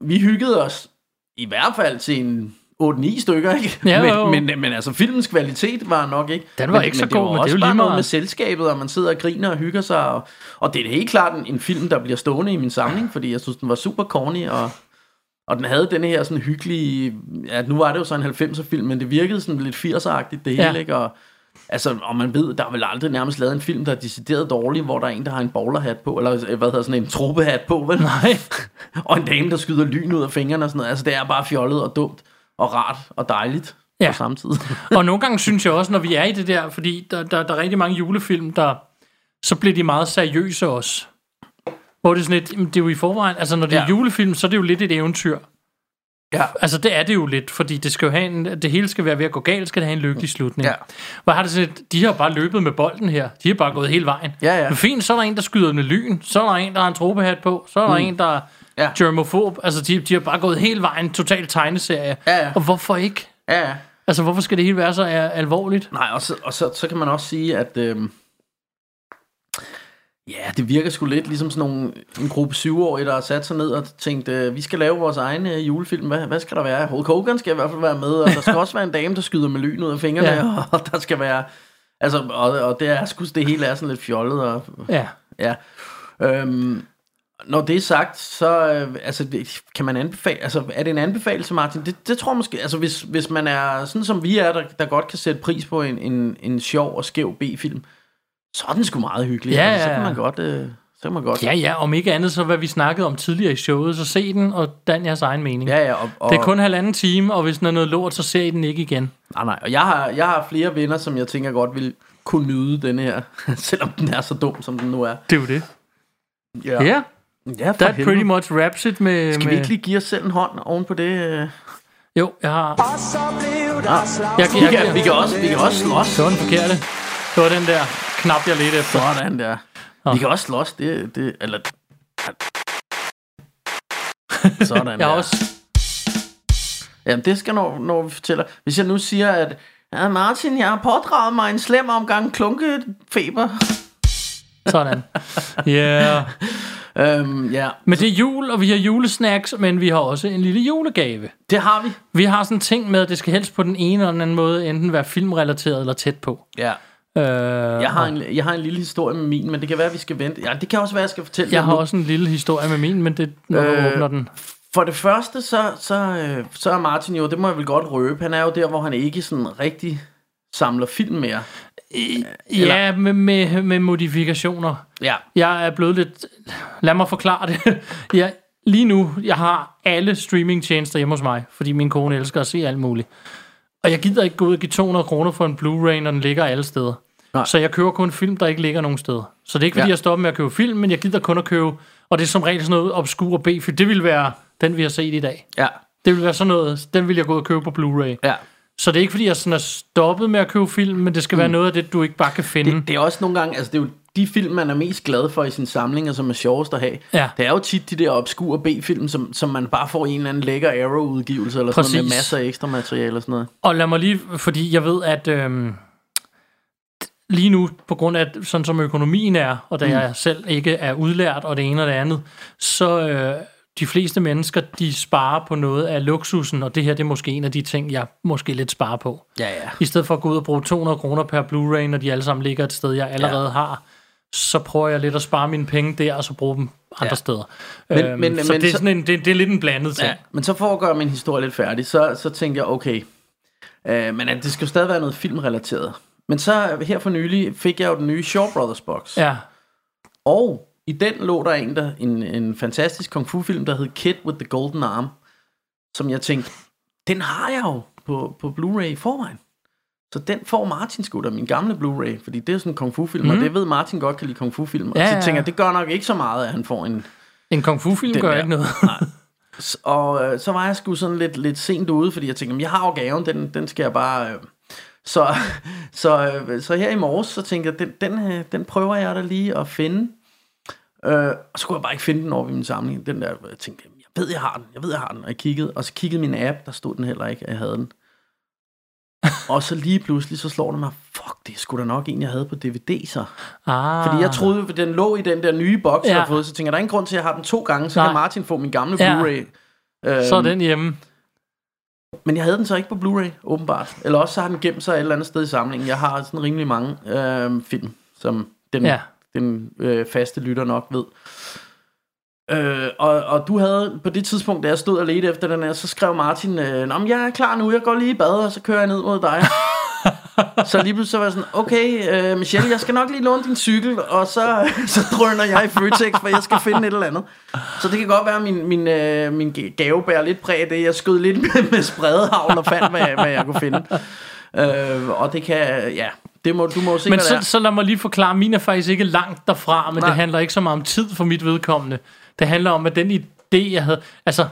vi hyggede os i hvert fald til en 8-9 stykker, ikke? Ja, jo, jo. men, men, men altså, filmens kvalitet var nok ikke. Den var men, ikke så men god, det var men det er jo lige meget. med selskabet, og man sidder og griner og hygger sig. Og, og det er helt klart en, en film, der bliver stående i min samling, fordi jeg synes, den var super corny, og, og den havde den her sådan hyggelige... Ja, nu var det jo så en 90'er film, men det virkede sådan lidt 80'er-agtigt, det hele, Ja. ikke? Og, Altså, og man ved, der er vel aldrig nærmest lavet en film, der er decideret dårlig, hvor der er en, der har en bowlerhat på, eller øh, hvad hedder sådan en truppehat på, vel? Nej. og en dame, der skyder lyn ud af fingrene og sådan noget. Altså, det er bare fjollet og dumt og rart og dejligt Ja. på samme tid. Og nogle gange synes jeg også, når vi er i det der, fordi der, der, der er rigtig mange julefilm, der så bliver de meget seriøse også. Hvor det er sådan lidt, det er jo i forvejen, altså når det er Ja. julefilm, så er det jo lidt et eventyr. ja. Altså det er det jo lidt, fordi det skal jo have en, det hele skal være ved at gå galt, skal det have en lykkelig slutning. Ja. Hvor har det sådan lidt, de har bare løbet med bolden her, de har bare gået hele vejen. Ja, ja. Men fint, så er der en, der skyder med lyn, så er der en, der har en tropehat på, så er der en, der er Mm. Ja. germofob, altså de, de har bare gået hele vejen, total tegneserie. Ja, ja. Og hvorfor ikke? Ja, ja. Altså hvorfor skal det hele være så er, alvorligt? Nej, og, så, og så, så kan man også sige, at øhm, ja, det virker sgu lidt ligesom sådan nogle, en gruppe syvårige, der har sat sig ned og tænkt, øh, vi skal lave vores egen øh, julefilm. Hvad, hvad skal der være? Hulk Hogan skal i hvert fald være med, og der skal også være en dame, der skyder med lyn ud af fingrene, Ja. ja. og der skal være... Altså, og, og det er sgu, det hele er sådan lidt fjollet, og Ja. Ja. Øhm, når det er sagt, så øh, altså, kan man anbefale, altså er det en anbefaling, Martin? Det, det tror jeg måske, altså hvis, hvis man er sådan som vi er, der, der godt kan sætte pris på en, en, en sjov og skæv B-film, så er den sgu meget hyggelig. Ja, altså, så kan man godt, øh, så kan man godt. Ja, ja, om ikke andet, så hvad vi snakkede om tidligere i showet, så se den og dan jeres egen mening. Ja, ja, og, og, Det er kun halvanden time, og hvis den er noget lort, så ser I den ikke igen. Nej, nej, og jeg har, jeg har flere venner, som jeg tænker godt vil kunne nyde den her, selvom den er så dum, som den nu er. Det er jo det. Ja, Ja, ja for that helvede. pretty much wraps it med... Skal med... vi ikke lige give os selv en hånd oven på det? øh? Jo, jeg har... Og så blev der Jeg, slagsmål. jeg, Vi kan, vi kan, også, vi kan også slås. Det var den forkerte. Det var den der knap, jeg ledte efter. Sådan der. Nå. Vi kan også slås, det, det eller... Sådan Jeg der. også... Jamen, det skal når, når vi fortæller. Hvis jeg nu siger, at ja, Martin, jeg har pådraget mig en slem omgang klunkefeber. Sådan. Ja. Yeah. Øhm, ja, Men det er jul, og vi har julesnacks, men vi har også en lille julegave. det har vi. Vi har sådan en ting med, at det skal helst på den ene eller den anden måde enten være filmrelateret eller tæt på. Ja. Øh, Jeg har, en, jeg har en lille historie med min, men det kan være, at vi skal vente. Ja, det kan også være, at jeg skal fortælle jeg har nu. også en lille historie med min, men det når du Øh, åbner den. For det første, så, så, øh, så er Martin jo, det må jeg vel godt røbe, han er jo der, hvor han ikke sådan rigtig samler film mere. Ja, med, med, med modifikationer. Ja. Jeg er blevet lidt... Lad mig forklare det. Jeg, lige nu, jeg har alle streamingtjenester hjemme hos mig, fordi min kone elsker at se alt muligt. Og jeg gider ikke gå ud og give 200 kroner for en Blu-ray, når den ligger alle steder. Nej. Så jeg køber kun film, der ikke ligger nogen steder. Så det er ikke, fordi Ja. jeg stopper med at købe film, men jeg gider kun at købe... Og det er som regel sådan noget obskur B-film. Det vil være den, vi har set i dag. Ja. Det vil være sådan noget, den vil jeg gå ud og købe på Blu-ray. Ja. Så det er ikke, fordi jeg sådan er stoppet med at købe film, men det skal mm. være noget af det, du ikke bare kan finde. Det, det er også nogle gange, altså det er jo de film, man er mest glad for i sin samling, og som er sjovest at have. Ja. Det er jo tit de der obskure B-film, som, som man bare får i en eller anden lækker Arrow-udgivelse, eller sådan noget, med Præcis. masser af ekstra materiale og sådan noget. Og lad mig lige, fordi jeg ved, at øhm, lige nu, på grund af sådan som økonomien er, og da mm. jeg selv ikke er udlært, og det ene og det andet, så øh, de fleste mennesker, de sparer på noget af luksusen, og det her det er måske en af de ting, jeg måske lidt sparer på. Ja, ja. I stedet for at gå ud og bruge 200 kroner per Blu-ray, når de alle sammen ligger et sted, jeg allerede ja. har, så prøver jeg lidt at spare mine penge der, og så bruge dem andre Ja. steder. Men- øhm, men- så men det er, så- sådan en, det, det er lidt en blandet ting. Ja, men så for at gøre min historie lidt færdig, så, så tænkte jeg, okay, øh, men det skal jo stadig være noget filmrelateret. Men så her for nylig fik jeg jo den nye Shaw Brothers box. Ja. Og i den lå der en, der, en, en fantastisk kung fu film, der hed Kid with the Golden Arm, som jeg tænkte, den har jeg jo på, på Blu-ray i forvejen. Så den får Martin sgu da, min gamle Blu-ray, fordi det er sådan en kung fu film, mm. og det ved Martin godt kan lide kung fu film. Og Ja, så ja. tænker jeg, det gør nok ikke så meget, at han får en, En kung fu-film gør der. ikke noget. S- Og øh, så var jeg sgu sådan lidt, lidt sent ude, fordi jeg tænkte, "Jamen, jeg har jo gaven, den, den skal jeg bare... Øh. Så, så, øh, så her i morges, så tænkte jeg, den, den, øh, den prøver jeg da lige at finde. Øh, og så kunne jeg bare ikke finde den over i min samling. Den der, jeg tænkte, "Jamen, jeg ved, jeg har den, jeg ved, jeg har den. Og jeg kiggede, og så kiggede min app, der stod den heller ikke, at jeg havde den. og så lige pludselig, så slår det mig, fuck, det sgu da nok en, jeg havde på DVD så. Ah. Fordi jeg troede, at den lå i den der nye boks, ja. jeg har fået, så tænker jeg, der er ingen grund til, at jeg har den to gange, så Nej. kan Martin få min gamle Ja. Blu-ray. Øhm, Så er den hjemme. Men jeg havde den så ikke på Blu-ray, åbenbart. Eller også så har den gemt sig et eller andet sted i samlingen. Jeg har sådan rimelig mange øh, film, som den, ja. Den øh, faste lytter nok ved. Øh, og, og du havde på det tidspunkt, da jeg stod og ledte efter den her, så skrev Martin, øh, Nå, men jeg er klar nu, jeg går lige i bad, og så kører jeg ned mod dig. så lige pludselig så var jeg sådan, okay, øh, Michelle, jeg skal nok lige låne din cykel, og så, så drøner jeg i Føtex, for jeg skal finde et eller andet. Så det kan godt være, at min, min, øh, min gave bærer lidt præg af det. Jeg skød lidt med, med spredehavl og fandt, hvad, hvad jeg kunne finde. Øh, og det kan, ja, det må, du må se, Men så, så lad mig lige forklare, min er faktisk ikke langt derfra, men Nej. det handler ikke så meget om tid for mit vedkommende. Det handler om, at den idé, jeg havde... Altså,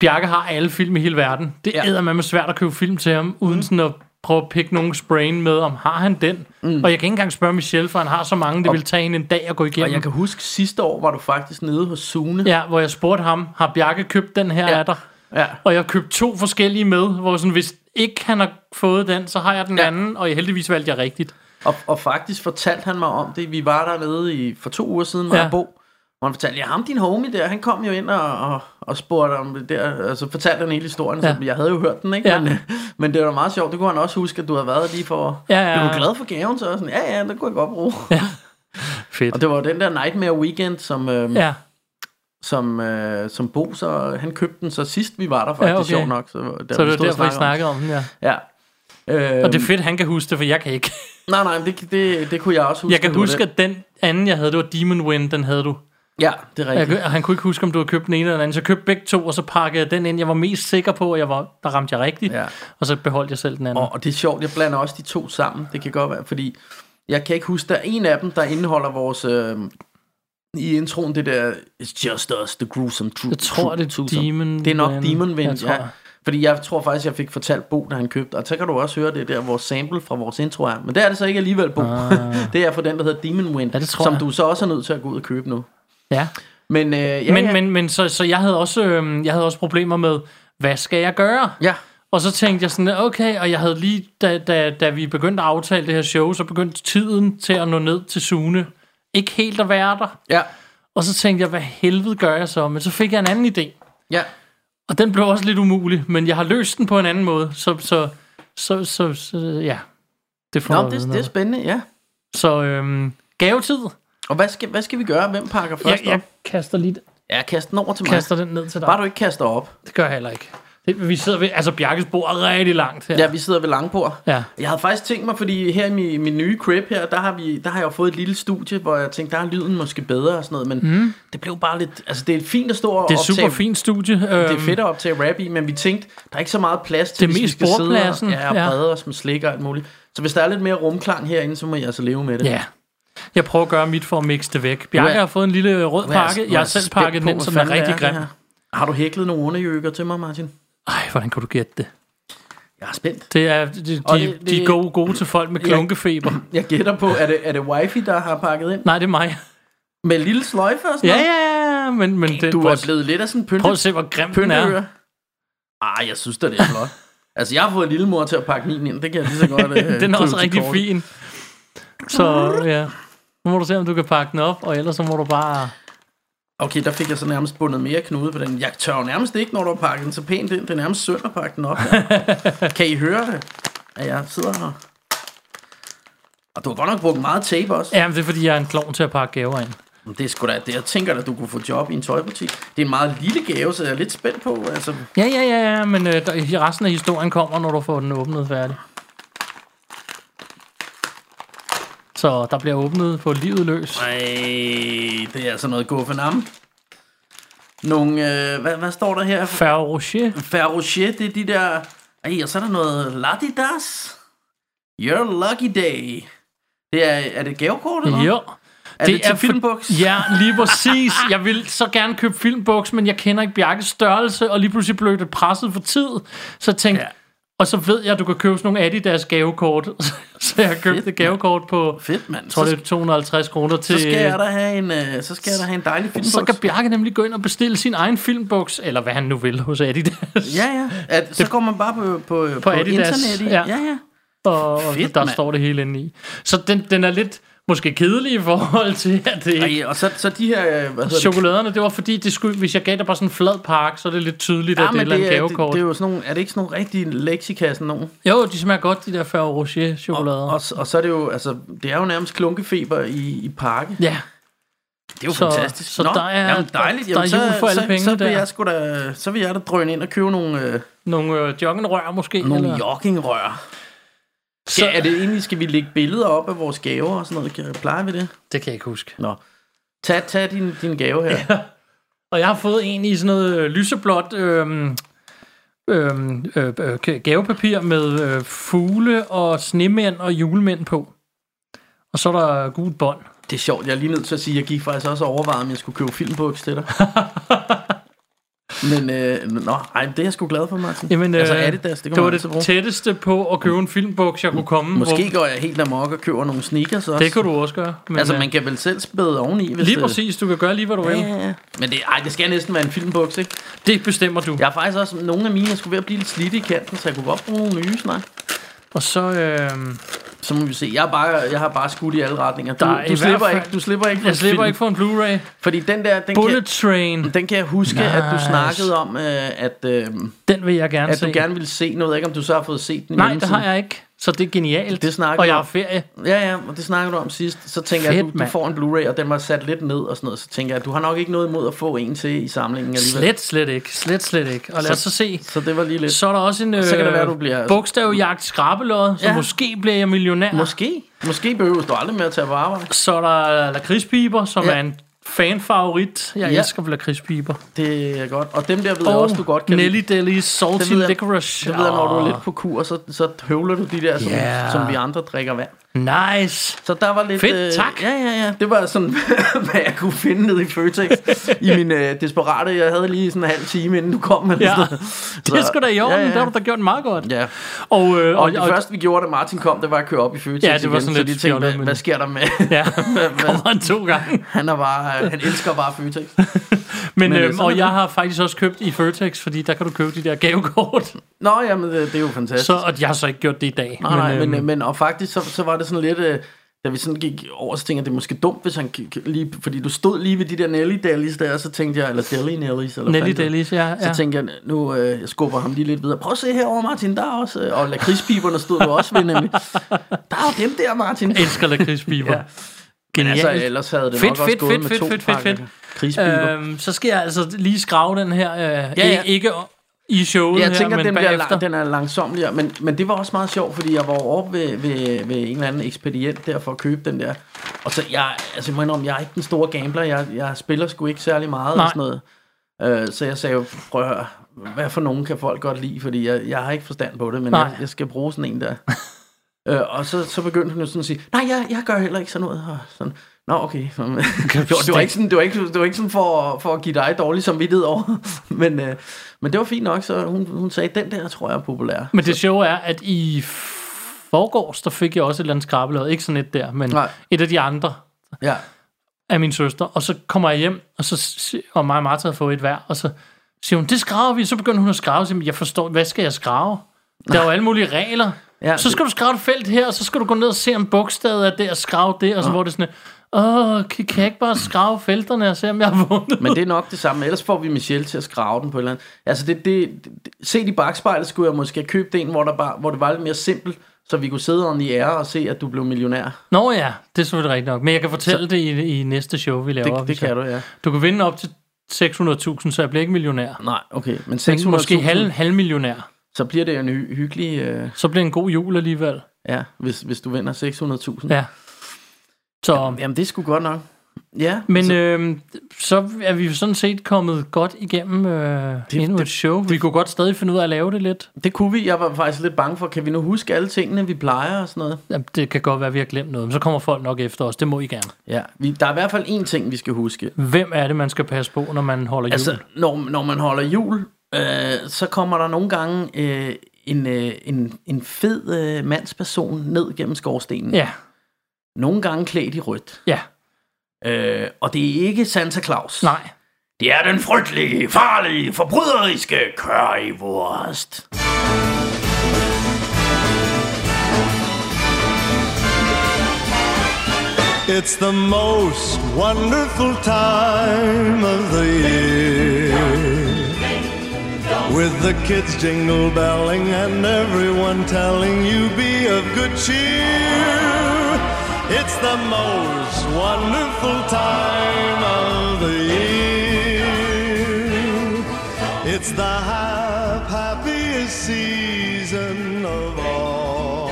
Bjarke har alle film i hele verden. Det Ja. ja. med svært at købe film til ham, uden sådan at prøve at pikke nogens brain med, om har han den? Mm. Og jeg kan ikke engang spørge Michelle, for han har så mange, det Og- vil tage hende en dag at gå Og igennem. jeg kan huske, sidste år var du faktisk nede hos Sune. Ja, hvor jeg spurgte ham, har Bjarke købt den her Ja. af dig? ja. Og jeg har købt to forskellige med, hvor sådan, hvis ikke han har fået den, så har jeg den Ja. ja. anden, og heldigvis valgte jeg rigtigt. Og, og faktisk fortalte han mig om det. Vi var dernede i, for to uger siden, var ja. Ja. Bo. hvor han fortalte, ja, ham din homie der, han kom jo ind og, og, og spurgte om det der, og så fortalte han hele historien, ja. Ja. så jeg havde jo hørt den, ikke? Ja. Men, men det var meget sjovt, det kunne han også huske, at du havde været lige for... Ja, ja, Blev du ja. glad for gaven, så? Sådan, ja, ja, det kunne jeg godt bruge. Fedt. Og det var den der Nightmare Weekend, som, øh, ja. Som, øh, som Bo, så han købte den så sidst vi var der faktisk, Ja, okay. sjov nok. Så, der, så det vi stod og derfor, I snakkede om- den, ja. Ja. Øh, Og det er fedt, han kan huske det, for jeg kan ikke. Nej, nej, det, det, det kunne jeg også huske. Jeg kan det var huske, det. at den anden, jeg havde, det var Demon Wind, den havde du. Ja, det er Jeg, rigtigt. kunne- han kunne ikke huske, om du havde købt den ene eller den anden. Så jeg købte begge to, og så pakkede jeg den ind. Jeg var mest sikker på, at jeg var, der ramte jeg rigtigt. Ja. Og så beholdt jeg selv den anden. Og, og det er sjovt, jeg blander også de to sammen. Det kan godt være, fordi jeg kan ikke huske, der er en af dem, der indeholder vores... Øh, i introen, det der It's just us, the gruesome truth. Jeg tror, det er Demon Det er nok. Demon Wind, ja. Fordi jeg tror faktisk, jeg fik fortalt Bo, da han købte, og så kan du også høre det der, vores sample fra vores intro er. Men det er det så ikke alligevel, Bo. Ah. det er for den, der hedder Demon Wind, Ja, det tror som jeg. du så også er nødt til at gå ud og købe nu. Ja. Men, øh, ja, men, ja. men, men så, så jeg havde også øhm, jeg havde også problemer med hvad skal jeg gøre? Ja, Og så tænkte jeg sådan okay, og jeg havde lige da, da, da vi begyndte at aftale det her show, så begyndte tiden til at nå ned til Sune ikke helt at være der. ja, Og så tænkte jeg, hvad helvede gør jeg så? Men så fik jeg en anden idé. ja. Og den blev også lidt umulig, men jeg har løst den på en anden måde. Så, så, så, så, så ja. Det får Nå, jeg det, det er spændende, ja. Så øhm, gavetid. Og hvad skal, hvad skal vi gøre? Hvem pakker først Jeg, jeg op? kaster lige Ja, kast den over til mig. kaster den ned til dig. Bare du ikke kaster op. Det gør jeg heller ikke. Vi sidder ved, altså Bjarkes bord er rigtig langt her. Ja, vi sidder ved Langbord. Ja. Jeg havde faktisk tænkt mig, fordi her i min, min nye crib her, der har, vi, der har jeg jo fået et lille studie, hvor jeg tænkte, der er lyden måske bedre og sådan noget, men mm. det blev bare lidt, altså det er fint at stå og Det er optage, super fint studie. Øhm, det er fedt at optage rap i, men vi tænkte, der er ikke så meget plads til, Det hvis vi skal sidde og, ja, og ja. brede os med slik og alt muligt. Så hvis der er lidt mere rumklang herinde, så må jeg altså leve med det. Ja. Jeg prøver at gøre mit for at mixe det væk. Bjarke har fået en lille rød pakke. Jeg har selv pakket den som er rigtig grim. Har du hæklet nogle underjøkker til mig, Martin? Ej, hvordan kan du gætte det? Jeg er spændt. Det er, de, de, Og de, det- de er det- gode, gode til folk med klunkefeber. Jeg gætter på, er det, er det wifi, der har pakket ind? Nej, det er mig. Med lille sløjfe og sådan Ja, noget? ja, ja, men, men det, Du er blevet lidt af sådan en pynte, prøv at se, hvor grim den er. Ah, jeg synes da, det er flot. altså, jeg har fået lille mor til at pakke min ind. Det kan jeg lige så godt øh, Den er også rigtig kortet. fin. Så ja. Nu må du se, om du kan pakke den op, og ellers så må du bare... Okay, der fik jeg så nærmest bundet mere knude på den. Jeg tør jo nærmest ikke, når du har pakket den så pænt ind. Det er nærmest synd at pakke den op. Ja. kan I høre det? At jeg sidder her. Og du har godt nok brugt meget tape også. Ja, men det er fordi, jeg er en klovn til at pakke gaver ind. Det er sgu da, det, jeg tænker at du kunne få job i en tøjbutik. Det er en meget lille gave, så jeg er lidt spændt på. Altså, Ja, ja, ja, ja, men øh, resten af historien kommer, når du får den åbnet færdig. Så der bliver åbnet på livet løs. Ej, det er altså noget guffenam. Nogle, øh, hvad, hvad står der her? Ferrero Rocher. Det er de der... Ej, og så er der noget Latidas. Your lucky day. Det er, er det gavekort, eller? Jo. Er det, det for- filmbuks? Ja, lige præcis. Jeg vil så gerne købe filmbuks, men jeg kender ikke Bjarkes størrelse, og lige pludselig blev det presset for tid. Så jeg tænkte, Ja. Og så ved jeg, at du kan købe sådan nogle Adidas gavekort. så jeg købte Fedt, et gavekort på, Fedt, mand. tror det er 250 kroner til... så skal jeg da have en, øh, så skal jeg da have en dejlig filmbuks. så kan Bjarke nemlig gå ind og bestille sin egen filmbuks, eller hvad han nu vil hos Adidas. Ja, ja. At, så går man bare på, på, på, på Adidas, internettet. ja. Ja, ja. og, og Fedt, der mand. står det hele inde i. Så den, den er lidt måske kedelig i forhold til, at det ikke... Ej, og så, så de her, øh, hvad? Chokoladerne, det var fordi, det skulle, hvis jeg gav dig bare sådan en flad pakke, så er det lidt tydeligt, at det er et eller andet det, det, er jo sådan nogle, er det ikke sådan nogle rigtige lexikassen nogen? Jo, de smager godt, de der Ferrero Rocher chokolader. Og, og så er det jo, altså, det er jo nærmest klunkefeber i, i pakke. ja, Det er jo Så- fantastisk. så der er- jamen, dejligt. der- der er Jamen, jul for alle så, pengene så, vil der. jeg sgu da, så vil jeg da drøne ind og købe nogle, øh, nogle øh, joggenrør måske. nogle eller? joggingrør. Så, er det egentlig, skal vi lægge billeder op af vores gaver og sådan noget? Plejer vi det? det kan jeg ikke huske. Nå. Tag, tag din, din gave her. Ja. Og jeg har fået en i sådan noget øh, lyseblåt øhm, øhm, øh, øh, gavepapir med øh, fugle og snemænd og julemænd på. Og så er der gult bånd. Det er sjovt. Jeg er lige nødt til at sige, at jeg gik faktisk også og overvejede, om jeg skulle købe filmbuks til dig. Men, øh, nå, ej, det er jeg sgu glad for, Martin. Jamen, altså øh, Adidas, det Det var det tætteste på at købe en filmbuks, jeg kunne komme. Måske går jeg helt amok og køber nogle sneakers også. Det kan du også gøre. Men, Altså, øh, man kan vel selv spæde oveni, hvis Lige præcis, du kan gøre lige, hvad du vil. Ja, ja. Men det, ej, det skal næsten være en filmbuks, ikke? Det bestemmer du. Jeg har faktisk også nogle af mine, jeg skulle ved at blive lidt slidte i kanten, så jeg kunne godt bruge nogle nye snart. Og så, øh, Så må vi se. Jeg, bare, jeg har bare skudt i alle retninger. Du, du, slipper, fald- ikke, du slipper ikke for Jeg slipper film. ikke for en Blu-ray. Fordi den der, den Bullet kan, Train, den kan jeg huske, nice. at du snakkede om, øh, at, øh, den vil jeg gerne at se. du gerne ville se noget. Jeg Ikke om du så har fået set den i Nej, det har jeg ikke. Så det er genialt. Det snakker og jeg har ferie. Ja, ja, og det snakkede du om sidst. Så tænker jeg, Fedt, at du, du får en Blu-ray, og den var sat lidt ned og sådan noget. Så tænker jeg, at du har nok ikke noget imod at få en til i samlingen alligevel. Slet, slet ikke. Slet, slet ikke. Og lad os så se. Så det var lige lidt... Så er der også en øh, Så kan det være, du bliver- bogstavjagt skrabelod, så Ja. måske bliver jeg millionær. Måske. Måske behøver du aldrig mere at tage på arbejde. Så er der lakridspiber, som Ja. er en fanfavorit. Jeg Ja. elsker lakridspiber. Det er godt. Og dem der ved jeg Og også, du godt kan Nelly. Deli's Salty Det ved jeg- Licorice. Det ved jeg, når du er lidt på kur, så, så høvler du de der, som, Ja. som vi andre drikker vand. Nice. Så der var lidt... Fedt, tak. Ja, ja, ja. Det var sådan, hvad jeg kunne finde nede i Føtex. I min øh, desperate... Jeg havde lige sådan en halv time, inden du kom. Med Ja. sådan noget. Det sgu da i orden. Ja, ja. Det har du da gjort meget godt. Ja. Og, øh, Og, og, det og, første, vi gjorde, da Martin kom, det var at køre op i Føtex Ja, det var igen, sådan så lidt de tænkte, hvad, men- hvad sker der med... ja, kommer han to gange. han, er bare, han elsker bare Føtex. Men, Men, men øh, øhm, og det. jeg har faktisk også købt i Føtex, fordi der kan du købe de der gavekort. Nå, jamen, det, det er jo fantastisk. Så, og jeg har så ikke gjort det i dag. Nej, nej, men, øhm, men og faktisk så, så var det sådan lidt, øh, da vi sådan gik over, så tænkte jeg, det er måske dumt, hvis han gik lige, fordi du stod lige ved de der Nelly Dailies der, så tænkte jeg, eller Deli Nellies, eller Nelly det- Delis, ja. Så ja. tænkte jeg, nu øh, jeg skubber ham lige lidt videre. Prøv at se herover Martin, der er også, øh, og lakridspiberne stod du også ved, nemlig. Der er jo dem der, Martin. Jeg elsker lakridspiber. Ja. Men Genialt. altså, ellers havde det Fedt, nok også fedt, gået fedt, med fedt, to fedt, fedt, fedt. Øhm, så skal jeg altså lige skrave den her, øh, ja, ja. ja. ikke i showet Jeg her, tænker, men den, bliver lang, den er langsomligere, men, men det var også meget sjovt, fordi jeg var oppe ved, ved, ved en eller anden ekspedient der for at købe den der. Og så, jeg, altså, jeg må indrømme, jeg er ikke den store gambler, jeg, jeg spiller sgu ikke særlig meget Nej. og sådan noget. Øh, så jeg sagde jo, prøv at høre, hvad for nogen kan folk godt lide, fordi jeg, jeg har ikke forstand på det, men Nej. jeg, jeg skal bruge sådan en der. øh, og så, så begyndte hun jo sådan at sige, nej, jeg, jeg gør heller ikke sådan noget. Og sådan, Nå, okay. det, var, det, var ikke sådan, det, var ikke, det var ikke sådan for, for at give dig dårlig samvittighed over. men, øh, men det var fint nok, så hun, hun sagde, den der tror jeg er populær. Men det sjove er, at i forgårs, der fik jeg også et eller andet skrabelod. Ikke sådan et der, men Nej. et af de andre Ja. af min søster. Og så kommer jeg hjem, og, så, og mig og Martha har fået et hver, og så siger hun, det skraver vi. Så begynder hun at skrave. Så siger, jeg forstår, hvad skal jeg skrave? Der er jo alle mulige regler. Ja, så skal du skrave et felt her, og så skal du gå ned og se om bogstavet er der, og skrave det, og så hvor det sådan, åh, kan, kan jeg ikke bare skrave felterne og se, om jeg har vundet? Men det er nok det samme. Ellers får vi Michelle til at skrave den på et eller andet. Altså, det, det, det, set i bagspejlet skulle jeg måske købe en, hvor, der bare, hvor det var lidt mere simpelt, så vi kunne sidde on i ære og se, at du blev millionær. Nå ja, det er selvfølgelig rigtigt nok. Men jeg kan fortælle så, det i, i næste show, vi laver. Det, det kan jeg- du, ja. Du kan vinde op til 600.000, så jeg bliver ikke millionær. Nej, okay. Men Men 600 måske halv, halv millionær. Så bliver det en hy- hyggelig... Øh, Så bliver det en god jul alligevel. ja, hvis, hvis du vinder 600.000. Ja. Så, Jamen, det er sgu godt nok. Ja, men så, øh, så er vi jo sådan set kommet godt igennem øh, Det- endnu det- et show. Vi kunne godt stadig finde ud af at lave det lidt. det kunne vi. Jeg var faktisk lidt bange for, kan vi nu huske alle tingene, vi plejer og sådan noget? Jamen, det kan godt være, at vi har glemt noget, men så kommer folk nok efter os. Det må I gerne. Ja, vi, der er i hvert fald én ting, vi skal huske. Hvem er det, man skal passe på, når man holder jul? Altså, når, når man holder jul, øh, så kommer der nogle gange øh, en, øh, en, en fed øh, mandsperson ned gennem skorstenen. Ja, Nogle gange klædt i rødt. ja, Øh, og det er ikke Santa Claus. nej. Det er den frygtelige, farlige, forbryderiske currywurst. It's the most wonderful time of the year. With the kids jingle belling and everyone telling you be of good cheer. It's the most wonderful time of the year. It's the hap- happiest season of all.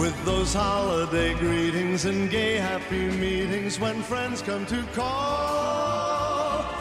With those holiday greetings and gay happy meetings when friends come to call.